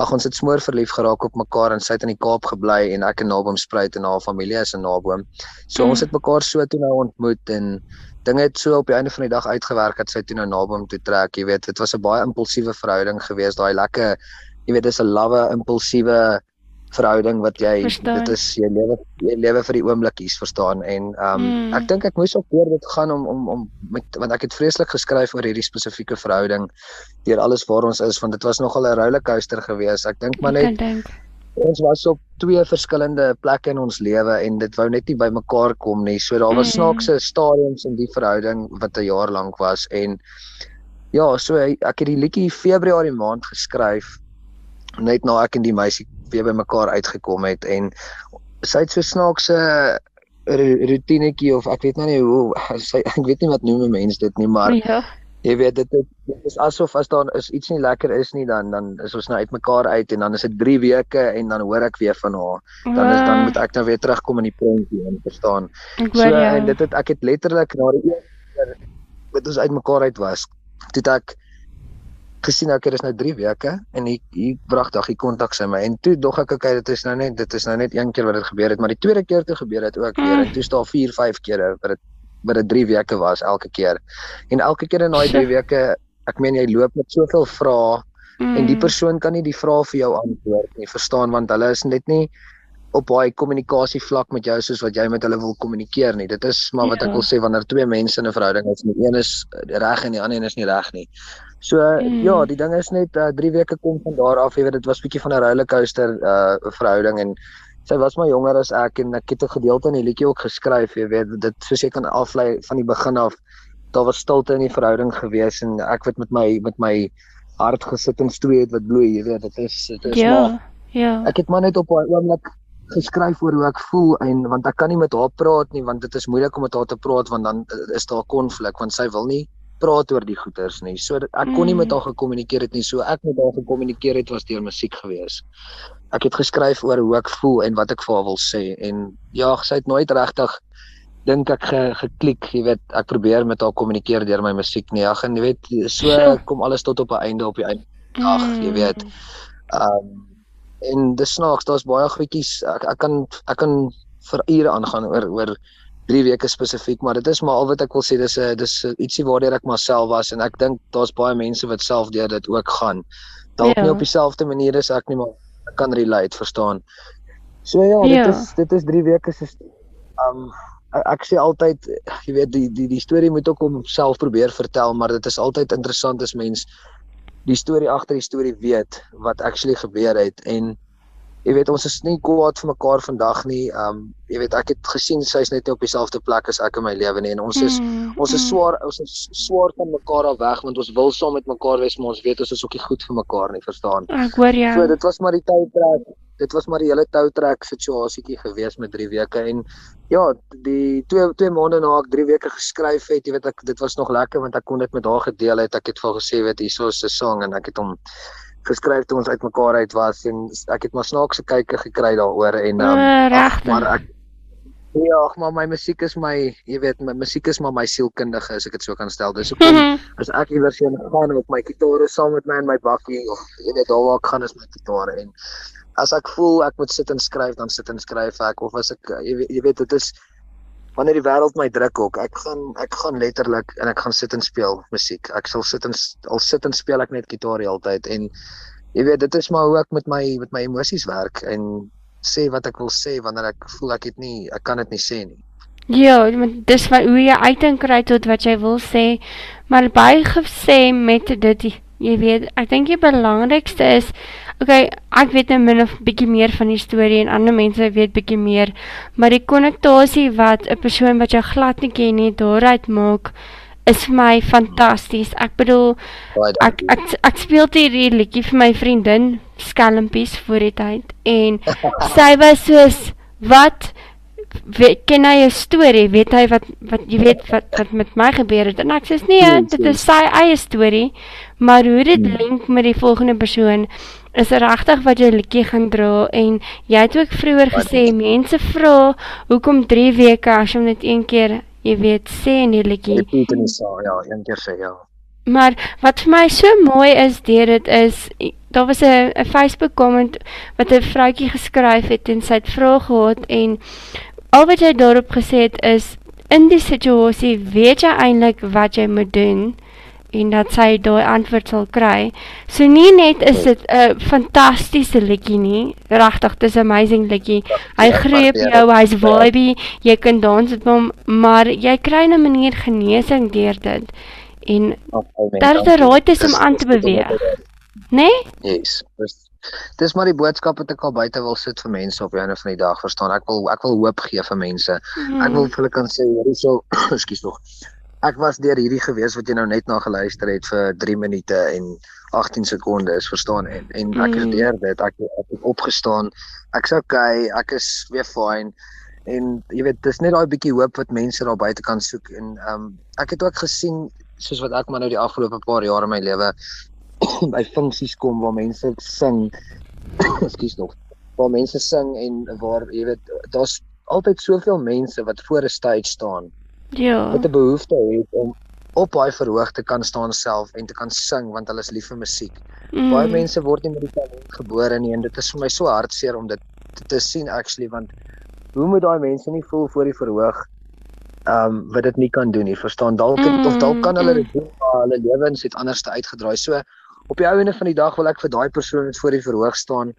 ag ons het smoor verlief geraak op mekaar en sy het in die Kaap gebly en ek in Naboomspruit en haar familie is in Naboom. So mm. ons het mekaar so toe nou ontmoet en dinge het so op die einde van die dag uitgewerk dat sy toe nou Naboom toe trek. Jy weet, dit was 'n baie impulsiewe verhouding geweest, daai lekker jy weet dis 'n lawwe impulsiewe verhouding wat jy verstaan. dit is jy lewe jy lewe vir die oomblikies verstaan en ehm um, mm. ek dink ek moes ook oor dit gaan om om om met want ek het vreeslik geskryf oor hierdie spesifieke verhouding deur alles waar ons is want dit was nogal 'n rollercoaster geweest ek dink maar net ons was op twee verskillende plekke in ons lewe en dit wou net nie by mekaar kom nie so daar was mm. snaakse stadiums in die verhouding wat 'n jaar lank was en ja so ek het die liedjie Februarie maand geskryf net na ek en die meisie weer by mekaar uitgekom het en sy het so snaakse rutinetjie of ek weet nou nie hoe sy ek weet nie wat noem 'n mens dit nie maar ja. jy weet dit, dit is asof as daar is iets nie lekker is nie dan dan is ons nou uitmekaar uit en dan is dit 3 weke en dan hoor ek weer van haar. Dan is dan moet ek nou weer terugkom in die prentjie en verstaan. So en dit het ek het letterlik na die een keer wat ons uitmekaar uit was toe ek gesien ek het is nou 3 weke en hier hier pragtig hier kontak sy my en toe dog ek okay dit is nou net dit is nou net een keer wat dit gebeur het maar die tweede keer toe gebeur het ook weer en toe staan 4 5 kere wat dit wat dit 3 weke was elke keer en elke keer in daai 3 weke ek meen jy loop met soveel vrae mm. en die mm. persoon kan nie die vrae vir jou antwoord nie verstaan want hulle is net nie op baie kommunikasie vlak met jou soos wat jy met hulle wil kommunikeer nie. Dit is maar wat ja. ek wil sê wanneer twee mense in 'n verhouding is, die een is reg en die ander een is nie reg nie. So mm. ja, die ding is net 3 uh, weke kom van daar af, jy weet dit was bietjie van 'n rollercoaster uh verhouding en sy was maar jonger as ek en ek het 'n gedeelte in die liedjie ook geskryf, jy weet dit soos jy kan aflei van die begin af. Daar was stilte in die verhouding gewees en ek het met my met my hart gesit en stoei het wat bloei, jy weet dit is dit is ja, maar Ja. Ek het maar net op 'n oomblik geskryf oor hoe ek voel en want ek kan nie met haar praat nie want dit is moeilik om met haar te praat want dan eh, is daar konflik want sy wil nie praat oor die goeters nie. So ek kon nie met mm. haar gekommunikeer het nie. So ek met haar gekommunikeer het was deur musiek gewees. Ek het geskryf oor hoe ek voel en wat ek vir haar wil sê en ja, sy het nooit regtig dink ek ge, geklik, jy weet, ek probeer met haar kommunikeer deur my musiek nie. Ag en jy weet, so kom alles tot op 'n einde op die einde. Ag, jy weet. Ehm um, en dis snaaks daar's baie goedjies ek ek kan ek kan vir ure aangaan oor oor 3 weke spesifiek maar dit is maar al wat ek wil sê dis 'n dis ietsie waardeur ek myself was en ek dink daar's baie mense wat self deur dit ook gaan dalk Ja. nie op dieselfde manier as ek nie, maar ek kan relate, verstaan. So ja, Ja. dit is dit is 3 weke se um ek, ek sê altyd jy weet die die die storie moet ook homself probeer vertel, maar dit is altyd interessant as mens die storie agter die storie weet wat actually gebeur het en jy weet ons is nie kwaad vir mekaar vandag nie. Um jy weet ek het gesien sy's net nie op dieselfde plek as ek in my lewe nie en ons is Mm, Ons is mm. swaar ons is swaar van mekaar af weg want ons wil saam met mekaar wees maar ons weet ons is ook nie goed vir mekaar nie, verstaan? Ek hoor jou. So dit was maar die toutrek. Dit was maar die hele toutrek situasietjie gewees met 3 weke en ja, die 2 2 maande na ek 3 weke geskryf het, jy weet ek dit was nog lekker want ek kon dit met haar gedeel het. Ek het vir haar gesê weet hierso is 'n song en ek het hom geskryf toe ons uitmekaar uit was en ek het maar snaakse kykke gekry daaroor en um, Uh, regtig. maar ek Ja, maar my musiek is my, jy weet, my musiek is maar my sielkundige as ek dit so kan stel. Dis hoekom as ek iewers heen gaan met my gitaar saam met my in my bakkie of jy weet daar waar ek gaan is my gitaar en as ek voel ek moet sit en skryf dan sit en skryf ek of as ek jy weet, jy weet dit is wanneer die wêreld my druk ook ek gaan ek gaan letterlik en ek gaan sit en speel musiek ek sal sit en al sit en speel ek net gitaar die hele tyd en jy weet dit is maar hoe ek met my met my emosies werk en sê wat ek wil sê wanneer ek voel ek het nie ek kan dit nie sê nie Ja, want dis wat hoe jy uiting kry tot wat jy wil sê. Maar baie gesê met dit, jy weet, ek dink die belangrikste is okay, ek weet 'n min of bietjie meer van die storie en ander mense weet bietjie meer, maar die konnektasie wat 'n persoon wat jou glad nie ken nie daaruit maak is vir my fantasties. Ek bedoel, ek ek ek speel dit hierdie liedjie vir my vriendin Skelmpies voor die tyd en sy was soos wat weet, ken hy 'n storie weet hy wat wat jy weet wat wat met my gebeur het? En ek sê nee Ja, dit is sy eie storie maar hoe dit link met die volgende persoon is regtig wat jy liedjie gaan dra en jy het ook vroeër gesê mense vra hoekom 3 weke as jy net een keer jy weet sê in die liedjie? Ja, een keer sê ja. Maar wat vir my so mooi is deur dit is daar was 'n 'n Facebook comment wat 'n vroutjie geskryf het en sy het vrae gehad en al wat jy daarop gesê het is in die situasie weet jy eintlik wat jy moet doen en dat sy daai antwoord sal kry. So nie net is dit 'n fantastiese liedjie nie, regtig, dis 'n amazing liedjie. Hy Ja, greep waardeer jou, hy's vibey, jy kan dans met hom, maar jy kry 'n manier genesing deur dit. En Daar is 'n raad is om aan te beweeg. né? Nee? Yes. Dis dis maar die boodskap wat ek al buite wil sit vir mense op die einde van die dag, verstaan? Ek wil ek wil hoop gee vir mense. Ek wil vir hulle kan sê hierso, ekskuus tog. Ek was deur hierdie gewees wat jy nou net na geluister het vir 3 minute en 18 sekondes, verstaan? En en ek is Mm. deur dit. Ek ek het opgestaan. Ek's okay, ek is weer fine. En jy weet, dis net daai bietjie hoop wat mense daar buite kan soek en ehm um, ek het ook gesien soos wat ek maar nou die afgelope paar jaar in my lewe by funksies kom waar mense sing. Ekskuus nog. Waar mense sing en waar jy weet, daar's altyd soveel mense wat voor 'n stage staan Ja. wat 'n behoefte het om op daai verhoog te kan staan self en te kan sing want hulle is lief vir musiek. Mm. Baie mense word nie met die talent gebore nie en dit is vir my so hartseer om dit te, te sien actually want hoe moet daai mense nie voel voor die verhoog ehm um, wat dit nie kan doen nie. Verstaan dalk mm, of dalk kan hulle mm. dit doen maar hulle lewens het anders te uitgedraai. So op die einde van die dag wil ek vir daai persoon wat voor die verhoog staan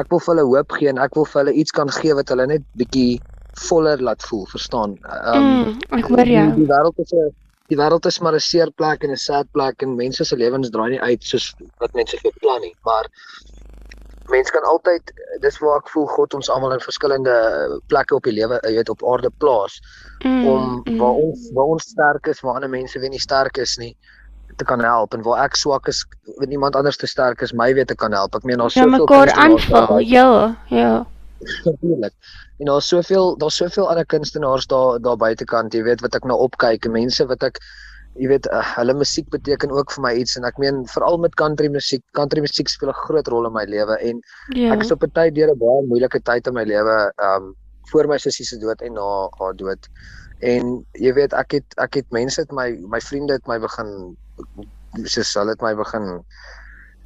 ek wil vir hulle hoop gee en ek wil vir hulle iets kan gee wat hulle net bietjie voller laat voel, verstaan? Ehm Mm, ek hoor die, jou. die wêreld is 'n die wêreld is maar 'n seer plek en 'n sad plek en mense se lewens draai nie uit soos wat mense beplan nie, maar mense kan altyd dis waar ek voel God ons almal in verskillende plekke op die lewe, jy weet, op aarde plaas Mm, om mm. waar ons waar ons sterk is, waar ander mense weer nie sterk is nie te kan help en waar ek swak is, weet iemand anders te sterk is, my weer te kan help. Ek meen daar's ja soveel mekaar kunstenaars daar aanvul. Ja, ja. Natuurlik. En daar's soveel daar's soveel ander kunstenaars daar daar buitekant, jy weet wat ek nou opkyk en mense wat ek jy weet uh, hulle musiek beteken ook vir my iets en ek meen veral met country musiek, country musiek speel 'n groot rol in my lewe en Ja. ek is op 'n tyd deur 'n baie moeilike tyd in my lewe, um voor my sussie se dood en na haar dood. En jy weet ek het ek het mense het my my vriende het my begin soos hulle het my begin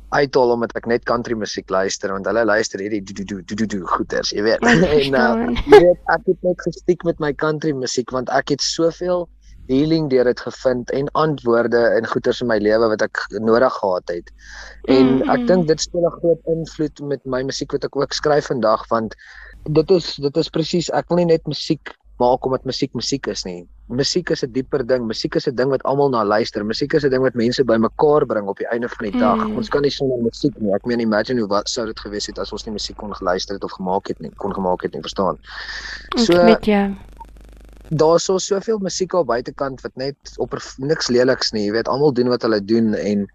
uithaal omdat ek net country musiek luister want hulle luister hierdie do do do do do goeters, jy weet. En uh, jy weet ek het net gestiek met my country musiek want ek het soveel healing deur dit gevind en antwoorde in goeters in my lewe wat ek nodig gehad het. En mm -hmm. ek dink dit speel 'n groot invloed met my musiek wat ek ook skryf vandag want dit is dit is presies ek wil nie net musiek maak omdat musiek musiek is nie. Musiek is 'n dieper ding. Musiek is 'n ding wat almal na luister. Musiek is 'n ding wat mense bymekaar bring op die einde van die dag. Mm. Ons kan nie sonder musiek nie. Ek meen imagine hoe wat sou dit gewees het as ons nie musiek kon geluister het of gemaak het nie, kon gemaak het nie, verstaan? So Ek met jou. Daar's so soveel musiek al buitekant wat net op niks leliks nie. Jy weet, almal doen wat hulle doen en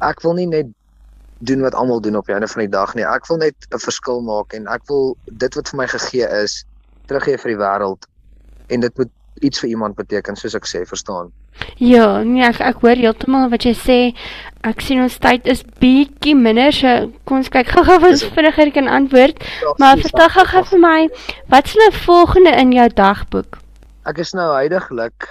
ek wil nie net doen wat almal doen op die einde van die dag nie. Ek wil net 'n verskil maak en ek wil dit wat vir my gegee is teruggee vir die wêreld en dit moet iets vir iemand beteken soos ek sê, verstaan? Ja, nee, ek, ek hoor heeltemal wat jy sê. Ek sien ons tyd is bietjie minder, so kom ons kyk gou-gou wat ons vinniger kan antwoord. Ja, maar vertel gou-gou vir my, wat is nou volgende in jou dagboek? Ek is nou heidaglik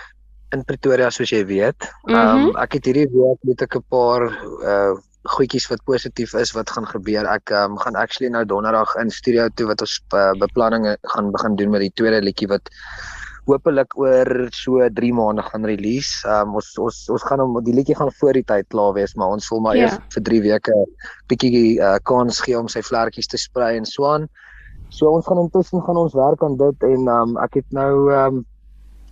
in Pretoria soos jy weet. Ehm mm um, ek het hierdie week met 'n paar uh goedjies wat positief is wat gaan gebeur. Ek um, gaan actually nou donderdag in studio toe wat ons uh, beplanning gaan begin doen met die tweede liedjie wat hopelik oor so 3 maande gaan release. Um, ons ons ons gaan hom die liedjie gaan voor die tyd klaar wees, maar ons wil maar yeah. Ja. eers vir 3 weke bietjie uh, kans gee om sy vlekkies te sprei en so aan. So ons gaan intussen gaan ons werk aan dit en um, ek het nou um,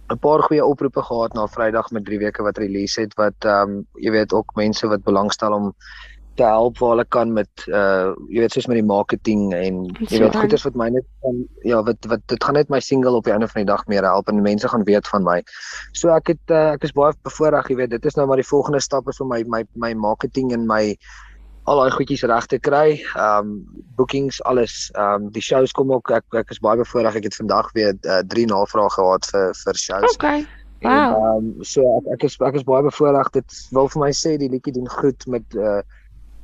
'n paar goeie oproepe gehad na Vrydag met 3 weke wat release het wat ehm um, jy weet ook mense wat belangstel om te help waar hulle kan met uh jy weet soos met die marketing en jy weet goeders wat my net van ja wat wat dit gaan net my single op die einde van die dag meer help en mense gaan weet van my. So ek het uh, ek is baie bevoorreg, jy weet dit is nou maar die volgende stap is om my my my marketing en my al daai goedjies reg te kry. Um bookings alles. Um die shows kom ook ek ek is baie bevoorreg. Ek het vandag weer uh, drie navrae gehad vir vir shows. Okay. Wow. En, um so ek ek is ek is baie bevoorreg. Dit wil vir my sê die liedjie doen goed met uh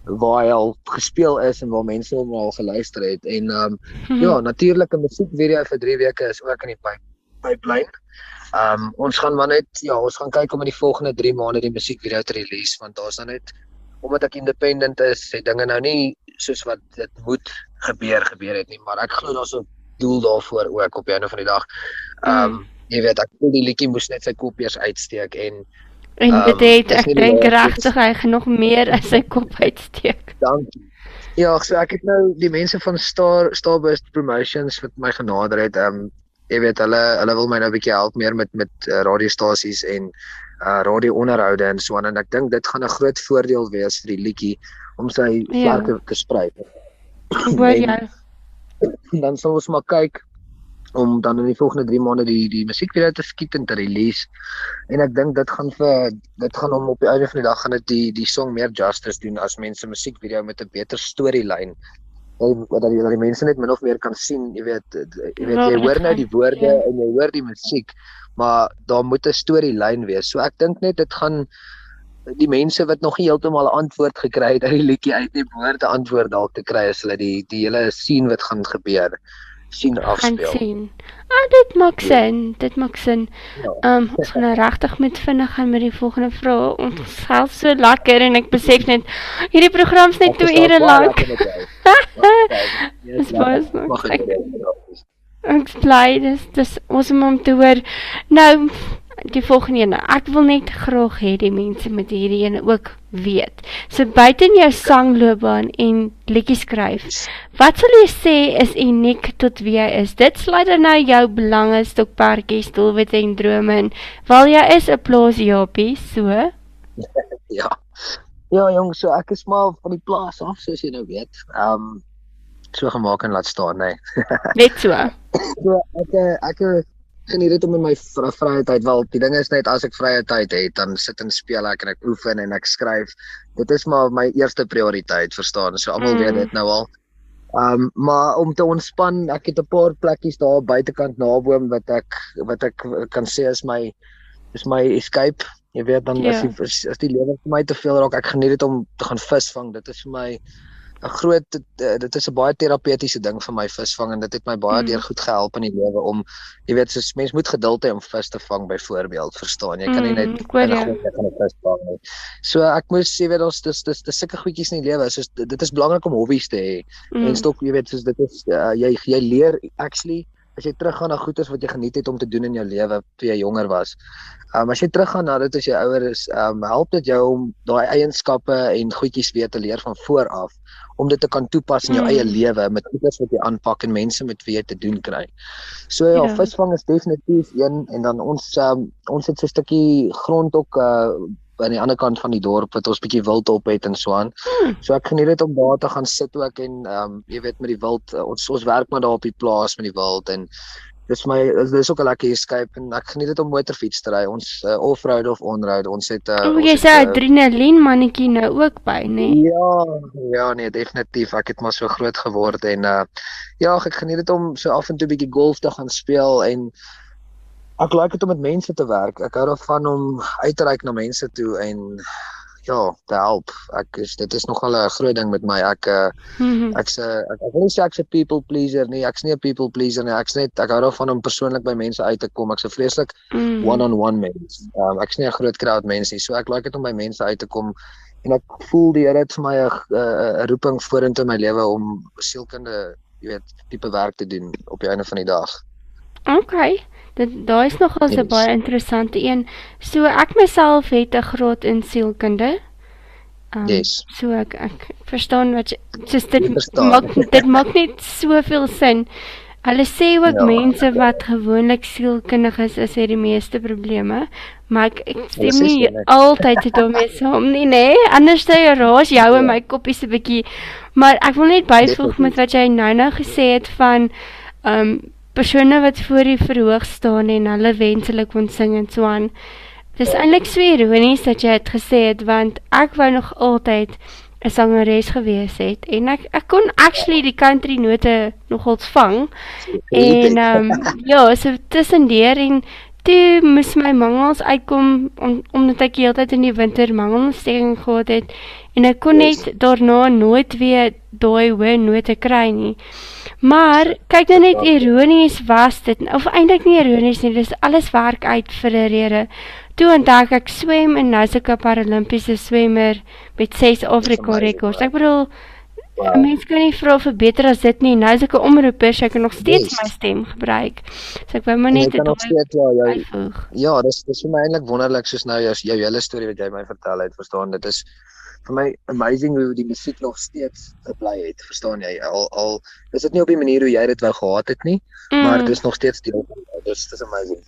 waar hy al gespeel is en waar mense hom al geluister het en um hmm. ja natuurlik 'n musiekvideo vir 3 weke is ook in die pipeline. Um ons gaan maar net ja, ons gaan kyk om in die volgende 3 maande die musiekvideo te release want daar's dan net omdat ek independent is, sê dinge nou nie soos wat dit moet gebeur gebeur het nie, maar ek glo daar's 'n doel daarvoor ook op die einde van die dag. Um mm. jy weet ek voel die liedjie moes net sy kop eers uitsteek en en um, dit het ek dink regtig hy genoeg meer as sy kop uitsteek. Dankie. Ja, so ek het nou die mense van Star Starburst Promotions wat my genader het. Um jy weet hulle hulle wil my nou 'n bietjie help meer met met uh, radiostasies en uh radio-onderhoude en so aan en ek dink dit gaan 'n groot voordeel wees vir die liedjie om sy ja. vlerke te sprei. Waar jy dan sal ons maar kyk om dan in die volgende 3 maande die die musiek weer te skiet en te release. En ek dink dit gaan vir dit gaan hom op die einde van die dag gaan dit die die song meer justice doen as mense musiekvideo met 'n beter storielyn dat dat die, die mense net min of meer kan sien, jy weet, jy weet jy hoor nou die woorde ja. en jy hoor die musiek, maar daar moet 'n storielyn wees. So ek dink net dit gaan die mense wat nog nie heeltemal 'n antwoord gekry het uit die liedjie uit nie, behoort 'n antwoord dalk te kry as hulle die die hele sien wat gaan gebeur sien afspeel. Gaan sien. Ah, dit maak ja. sin. Dit maak sin. Ja. Ehm, ja. um, ons gaan nou regtig met vinnig gaan met die volgende vraag. Ons self so lekker en ek besef net hierdie program's net 2 ure lank. Dis baie smaklik. Ek bly dis dis ons moet om te hoor. Nou die volgende een. Ek wil net graag hê die mense met hierdie een ook weet. So buite in jou sangloopbaan en liedjies skryf, wat sal jy sê is uniek tot wie jy is? Dit sluit dan nou jou belange, stokperdjies, doelwitte en drome in. Val jy is 'n plaas Japie, so? ja. Ja, jong, so ek is maar van die plaas af, soos jy nou weet. Ehm um, so gemaak en laat staan, nee. net so. so ek ek geniet dit om in my vrye tyd wel die ding is net as ek vrye tyd het dan sit en speel ek en ek oefen en ek skryf dit is maar my eerste prioriteit verstaan so almal mm. weet dit nou al um maar om te ontspan ek het 'n paar plekkies daar buitekant naboom wat ek wat ek kan sê is my is my escape jy weet dan yeah. as ja. die as die lewe vir my te veel raak ek geniet dit om te gaan visvang dit is vir my 'n groot eh, dit is 'n baie terapeutiese ding vir my visvang en dit het my baie mm. deur goed gehelp in die lewe om jy weet soos mens moet geduld hê om vis te vang byvoorbeeld verstaan jy kan nie net mm, in 'n groot van 'n vis vang nie so ek moes jy weet ons dis dis dis sulke goedjies in die lewe soos dit is belangrik om hobbies te hê mm. en stok jy weet soos dit is uh, jy jy leer actually as jy teruggaan na goedes wat jy geniet het om te doen in jou lewe toe jy jonger was. Um as jy teruggaan na dit as jy ouer is, um help dit jou om daai eienskappe en goedjies weer te leer van voor af om dit te kan toepas in jou mm. eie lewe met goeders wat jy aanpak en mense met wie jy te doen kry. So ja, ja. visvang is definitief een en dan ons um, ons het so 'n stukkie grond ook uh aan die ander kant van die dorp wat ons bietjie wild op het en so aan. Hmm. So ek geniet dit om daar te gaan sit ook en ehm um, jy weet met die wild uh, ons ons werk maar daar op die plaas met die wild en dis my dis ook 'n lekker escape en ek geniet dit om motorfiets te ry. Ons uh, off-road of on-road. Ons het uh, O, jy sê uh, adrenalien mannetjie nou ook by, nê? Nee? Ja, ja nee, definitief. Ek het maar so groot geword en uh ja, ek geniet dit om so af en toe bietjie golf te gaan speel en ek like dit om met mense te werk. Ek hou daarvan om uit te reik na mense toe en ja, te help. Ek is dit is nogal 'n groot ding met my. Ek uh, ek's 'n ek, ek wil nie sê ek's 'n people pleaser nie. Ek's nie 'n people pleaser nie. Ek's net ek hou daarvan om persoonlik by mense uit te kom. Ek's 'n vreeslik mm. one-on-one mens. Um, ek's nie 'n groot crowd mens nie. So ek like dit om by mense uit te kom en ek voel die Here het vir my 'n 'n roeping vorentoe in my lewe om sielkunde, jy weet, tipe werk te doen op die einde van die dag. Okay. Dit daai is nogal 'n yes. baie interessante een. So ek myself het 'n graad in sielkunde. Um, yes. So ek ek verstaan wat jy just dit maak dit maak net soveel sin. Hulle sê ook ja, mense ja. wat gewoonlik sielkundig is, het die meeste probleme, maar ek, ek stem nie altyd daarmee saam nie, nê? Nee? Anders jy raas jou ja. en my koppie se bietjie. Maar ek wil net byvoeg met wat jy nou-nou gesê het van ehm um, persone wat voor die verhoog staan en hulle wenselik kon sing en so aan. Dis eintlik so ironies dat jy dit gesê het want ek wou nog altyd 'n sangeres gewees het en ek ek kon actually die country note nogals vang. En ehm um, ja, so tussendeur en toe moes my mangels uitkom om, omdat ek heeltyd in die winter mangelsteking gehad het en ek kon net daarna nooit weer daai hoë note kry nie. Maar kyk nou net ironies was dit of eintlik nie ironies nie, dis alles werk uit vir 'n rede. Toe ontdek ek swem en nou seker paralimpiese swemmer met 6 Afrika rekords. Ek bedoel wow. mense kan nie vra vir beter as dit nie. Nou seker omroepers, ek kan nog steeds yes. my stem gebruik. So ek wou maar net dit op ja, jou, Ja, dis dis vir my eintlik wonderlik soos nou jou jou hele storie wat jy my vertel het, verstaan dit is vir my amazing hoe die musiek nog steeds gebly het, verstaan jy? Al al is dit nie op die manier hoe jy dit wou gehad het nie, mm. maar dit is nog steeds deel van dit. Dis dis amazing.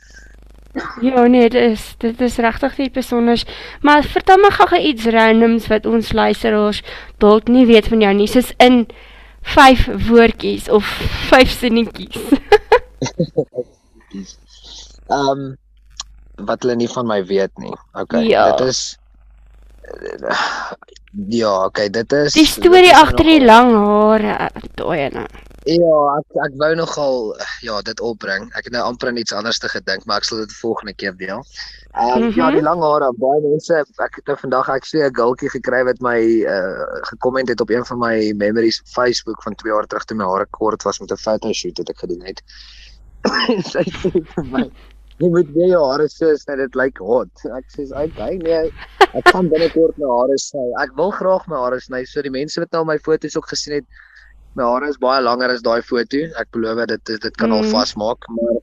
Ja, nee, dit is dit is regtig iets besonders. Maar vertel my gou-gou iets randoms wat ons luisteraars dalk nie weet van jou nie, soos in vyf woordjies of vyf sinnetjies. Ehm um, wat hulle nie van my weet nie. Okay, ja. dit is Ja, okay, dit is Die storie agter die lang hare, daai ene. Ja, ek ek wou nogal ja, dit opbring. Ek het nou amper aan iets anders te gedink, maar ek sal dit volgende keer deel. Ehm um, mm -hmm. ja, die lang hare, baie mense, ek het nou vandag ek sê 'n gultjie gekry wat my uh gekomment het op een van my memories op Facebook van 2 jaar terug toe my hare kort was met 'n fotoshoot wat ek gedoen het. Sy sê vir my jy moet weer jou hare sis net dit lyk hot. Ek sê okay nee, ek gaan binnekort my hare sny. Ek wil graag my hare sny. So die mense wat nou my foto's ook gesien het, my hare is baie langer as daai foto. Ek belowe dit dit, kan mm. al vasmaak, maar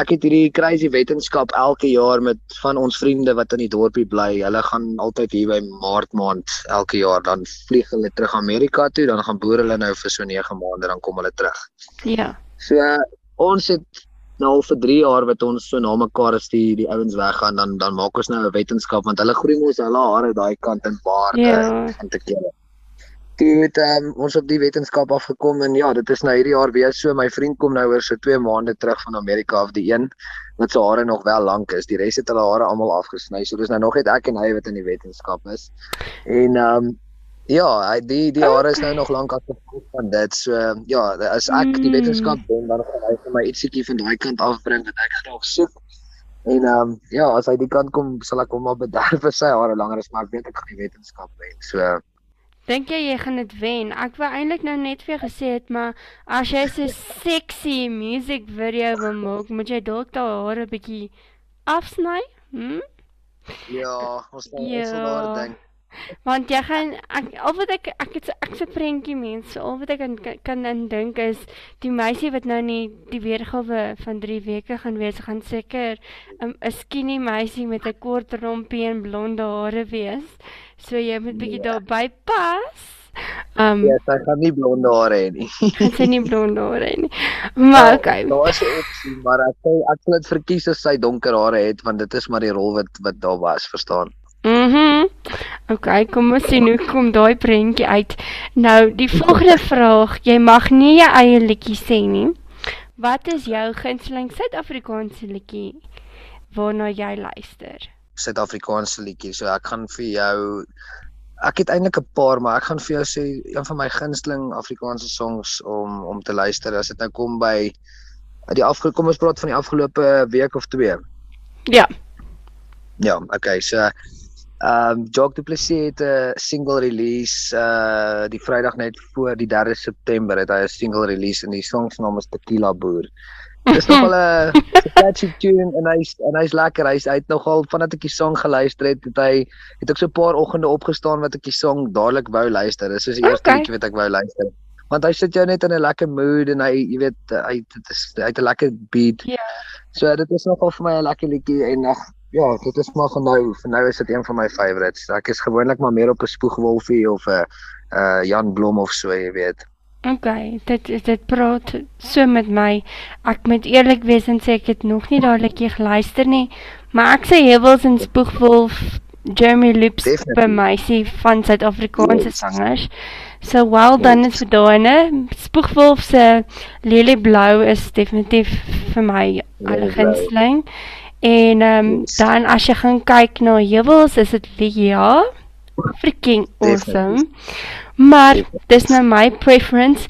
ek het hierdie crazy wetenskap elke jaar met van ons vriende wat in die dorpie bly. Hulle gaan altyd hier by Maart maand elke jaar dan vlieg hulle terug Amerika toe, dan gaan boer hulle nou vir so 9 maande dan kom hulle terug. Ja. So ons het nou vir 3 jaar wat ons so na mekaar as die die ouens weggaan dan dan maak ons nou 'n wetenskap want hulle groei mos hulle hare daai kant in baarde ja. en te keer. Toe het um, ons op die wetenskap afgekom en ja, dit is nou hierdie jaar weer so my vriend kom nou oor so 2 maande terug van Amerika af die een wat sy hare nog wel lank is. Die res het hulle hare almal afgesny. So dis nou nog net ek en hy wat in die wetenskap is. En ehm um, Ja, die die jare is nou nog lank as gevolg van dit. So ja, as ek die mm. wetenskap doen, dan gaan hy vir my ietsiekie van daai kant afbring wat ek graag soek. En ehm um, ja, as hy die kant kom, sal ek hom maar bederf vir sy hare langer as maar ek weet ek gaan die wetenskap wen. So Dink jy jy gaan dit wen? Ek wou eintlik nou net vir jou gesê het, maar as jy so sexy music video wil maak, moet jy dalk daai hare bietjie afsny? Hm? Ja, ons moet ja. ons daar dink. Want jy gaan ek al wat ek ek het ek se prentjie mense, al wat ek kan kan indink is die meisie wat nou nie die weergawe van 3 weke gaan wees, gaan seker 'n um, skinny meisie met 'n kort rompie en blonde hare wees. So jy moet bietjie ja. daarby pas. Um Ja, sy gaan nie blonde hare hê nie. sy nie blonde hare hê nie. Maar okay. Daar is 'n opsie, maar ek sê ek sal dit verkies as sy donker hare het want dit is maar die rol wat wat daar was, verstaan? Mhm. Okay, kom ons sien hoe kom daai prentjie uit. Nou, die volgende vraag, jy mag nie jou eie liedjie sê nie. Wat is jou gunsteling Suid-Afrikaanse liedjie waarna jy luister? Suid-Afrikaanse liedjie. So ek gaan vir jou ek het eintlik 'n paar, maar ek gaan vir jou sê een van my gunsteling Afrikaanse songs om om te luister as dit nou kom by die afgelope kom ons praat van die afgelope week of twee. Ja. Ja, okay. So Ehm um, Jock Du Plessis het 'n single release uh die Vrydag net voor die 3 September het hy 'n single release en die song se naam is Tequila Boer. Dis nogal 'n catchy tune en hy's en hy's lekker. Hy's uit nogal vandat ek die song geluister het, het hy het ek so 'n paar oggende opgestaan wat ek die song dadelik wou luister. Dis soos die eerste okay. liedjie wat ek wou luister. Want hy sit jou net in 'n lekker mood en hy jy weet hy dit is hy het 'n lekker beat. Ja. Yeah. So dit is nogal vir my 'n lekker liedjie en ag Ja, dit is maar nou, vir nou is dit een van my favorites. Ek is gewoonlik maar meer op 'n spoegwolfie of 'n uh, uh Jan Blom of so, jy weet. OK, dit dit praat so met my. Ek moet eerlik wees en sê ek het nog nie dadelik hier geluister nie, maar ek sê Hewels en Spoegwolf Jeremy Loops by sê van Suid-Afrikaanse yes. sangers. So well done yes. is daai, Spoegwolf se Lily Blou is definitief vir my allergunsteling. En ehm um, dan as jy gaan kyk na heuwels, is dit ja, freaking awesome. Maar dis nou my preference.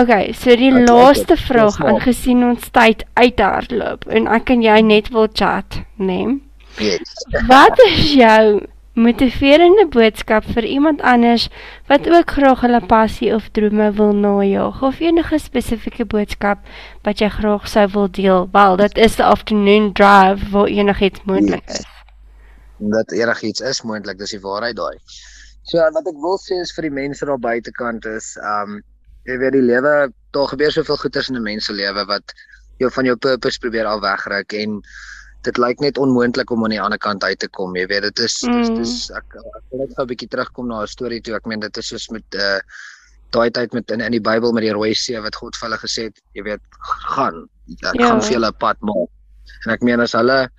Okay, so die okay, laaste okay. vraag aangesien ons tyd uithardloop en ek en jy net wil chat, né? Nee? Yes. Wat is jou motiverende boodskap vir iemand anders wat ook graag hulle passie of drome wil najag of enige spesifieke boodskap wat jy graag sou wil deel. Wel, dit is the afternoon drive waar enigiets moontlik is. Dat enigiets is moontlik, dis die waarheid daai. So wat ek wil sê is vir die mense daar buitekant is, um jy weet die lewe, daar gebeur soveel goeters in 'n mens se lewe wat jou van jou purpose probeer al wegruk en dit lyk net onmoontlik om aan die ander kant uit te kom. Jy weet dit is mm. dis dis ek ek wil net gou 'n bietjie terugkom na 'n storie toe. Ek meen dit is soos met uh daai tyd met in in die Bybel met die rooi see wat God vir hulle gesê het, jy weet, gaan. Ek ja. gaan vir julle 'n pad maak. En ek meen as hulle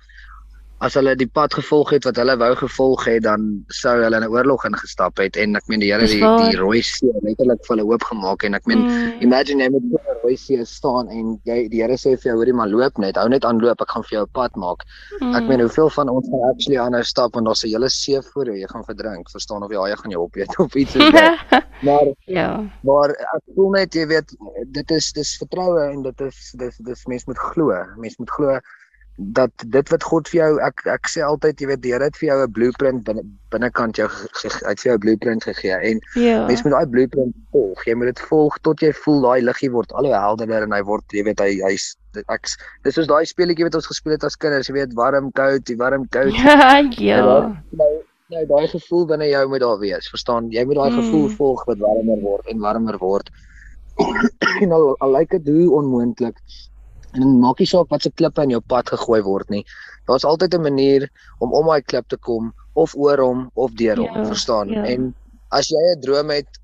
as hulle die pad gevolg het wat hulle wou gevolg het dan sou hulle in 'n oorlog ingestap het en ek meen die Here die die rooi see letterlik vir hulle oop gemaak en ek meen mm. imagine jy moet voor 'n rooi see staan en jy die Here sê vir jou hoorie maar loop net hou net aan loop ek gaan vir jou 'n pad maak mm. ek meen hoeveel van ons gaan actually aanhou stap en daar's 'n hele see voor jou jy gaan verdrink verstaan of jy haai gaan jou opeet of iets soos dit maar ja maar ek voel net jy weet dit is dis vertroue en dit is dis dis mens moet glo mens moet glo dat dit wat God vir jou ek ek sê altyd jy weet die Here het vir jou 'n blueprint binne binnekant jou uit vir jou 'n blueprint gegee en ja. mens moet daai blueprint volg. Jy moet dit volg tot jy voel daai liggie word al hoe helderder en hy word jy weet hy hy's ek dis soos daai speletjie wat ons gespeel het as kinders jy weet warm koud die warm koud. Ja ja. Nou nou daai gevoel binne jou moet daar wees verstaan? Jy moet daai mm. gevoel volg wat warmer word en warmer word. En al, al lyk dit hoe onmoontlik En maak nie saak wat se klippe in jou pad gegooi word nie. Daar's altyd 'n manier om om daai klip te kom of oor hom of deur hom, ja, verstaan? Ja. En as jy 'n droom het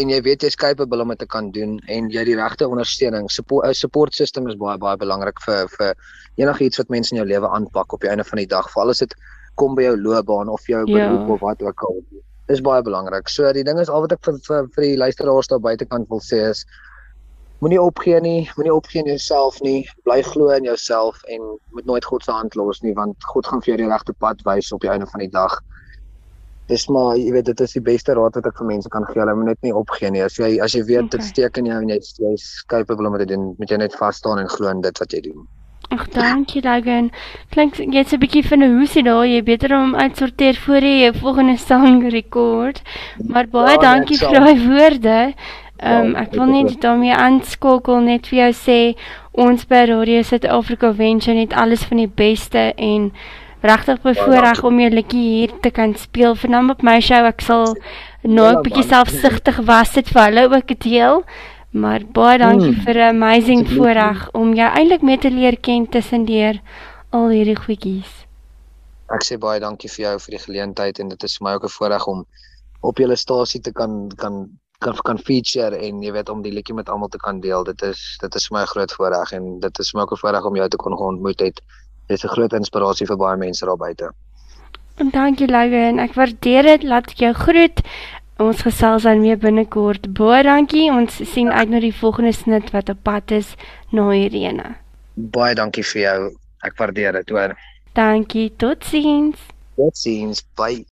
en jy weet jy's capable om dit te kan doen en jy die regte ondersteuning, support 'n support system is baie baie belangrik vir vir enigiets wat mense in jou lewe aanpak op die einde van die dag, veral as dit kom by jou loopbaan of jou ja. beroep of wat ook al. Dis baie belangrik. So die ding is al wat ek vir vir, vir die luisteraars daar buitekant wil sê is moenie opgee nie, moenie opgee in jouself nie. Bly glo in jouself en moet nooit God se hand los nie want God gaan vir jou die regte pad wys op die einde van die dag. Dis maar, jy weet, dit is die beste raad wat ek vir mense kan gee. Hulle moet net nie opgee nie. As jy as jy weet okay. dit steek in jou en jy jy's capable om dit te doen, moet jy net vas staan en glo in dit wat jy doen. Ag, dankie Logan. Klink jy's 'n bietjie van 'n hoesie daar. Jy beter om uitsorteer voor jy jou volgende sang rekord. Maar baie ja, dankie vir daai woorde. Um, ek wil net daarmee aanskakel net vir jou sê ons by Radio Suid-Afrika jou net alles van die beste en regtig bevoorreg om jou liedjie hier te kan speel vanaand op my show. Ek sal nou 'n bietjie selfsugtig was dit vir hulle ook deel. Maar baie dankie Hmm, vir 'n amazing voorreg om jou eintlik mee te leer ken tussendeur al hierdie goedjies. Ek sê baie dankie vir jou vir die geleentheid en dit is vir my ook 'n voorreg om op julle stasie te kan kan kan kan feature en jy weet om die liedjie met almal te kan deel. Dit is dit is vir my 'n groot voorreg en dit is my ook 'n voorreg om jou te kon ontmoet het. Dit is 'n groot inspirasie vir baie mense daar buite. En dankie Logan, ek waardeer dit. Laat ek jou groet. Ons gesels dan weer binnekort. Baie dankie. Ons sien uit na die volgende snit wat op pad is na Irene. Baie dankie vir jou. Ek waardeer dit, hoor. Dankie. Totsiens. Totsiens. Bye.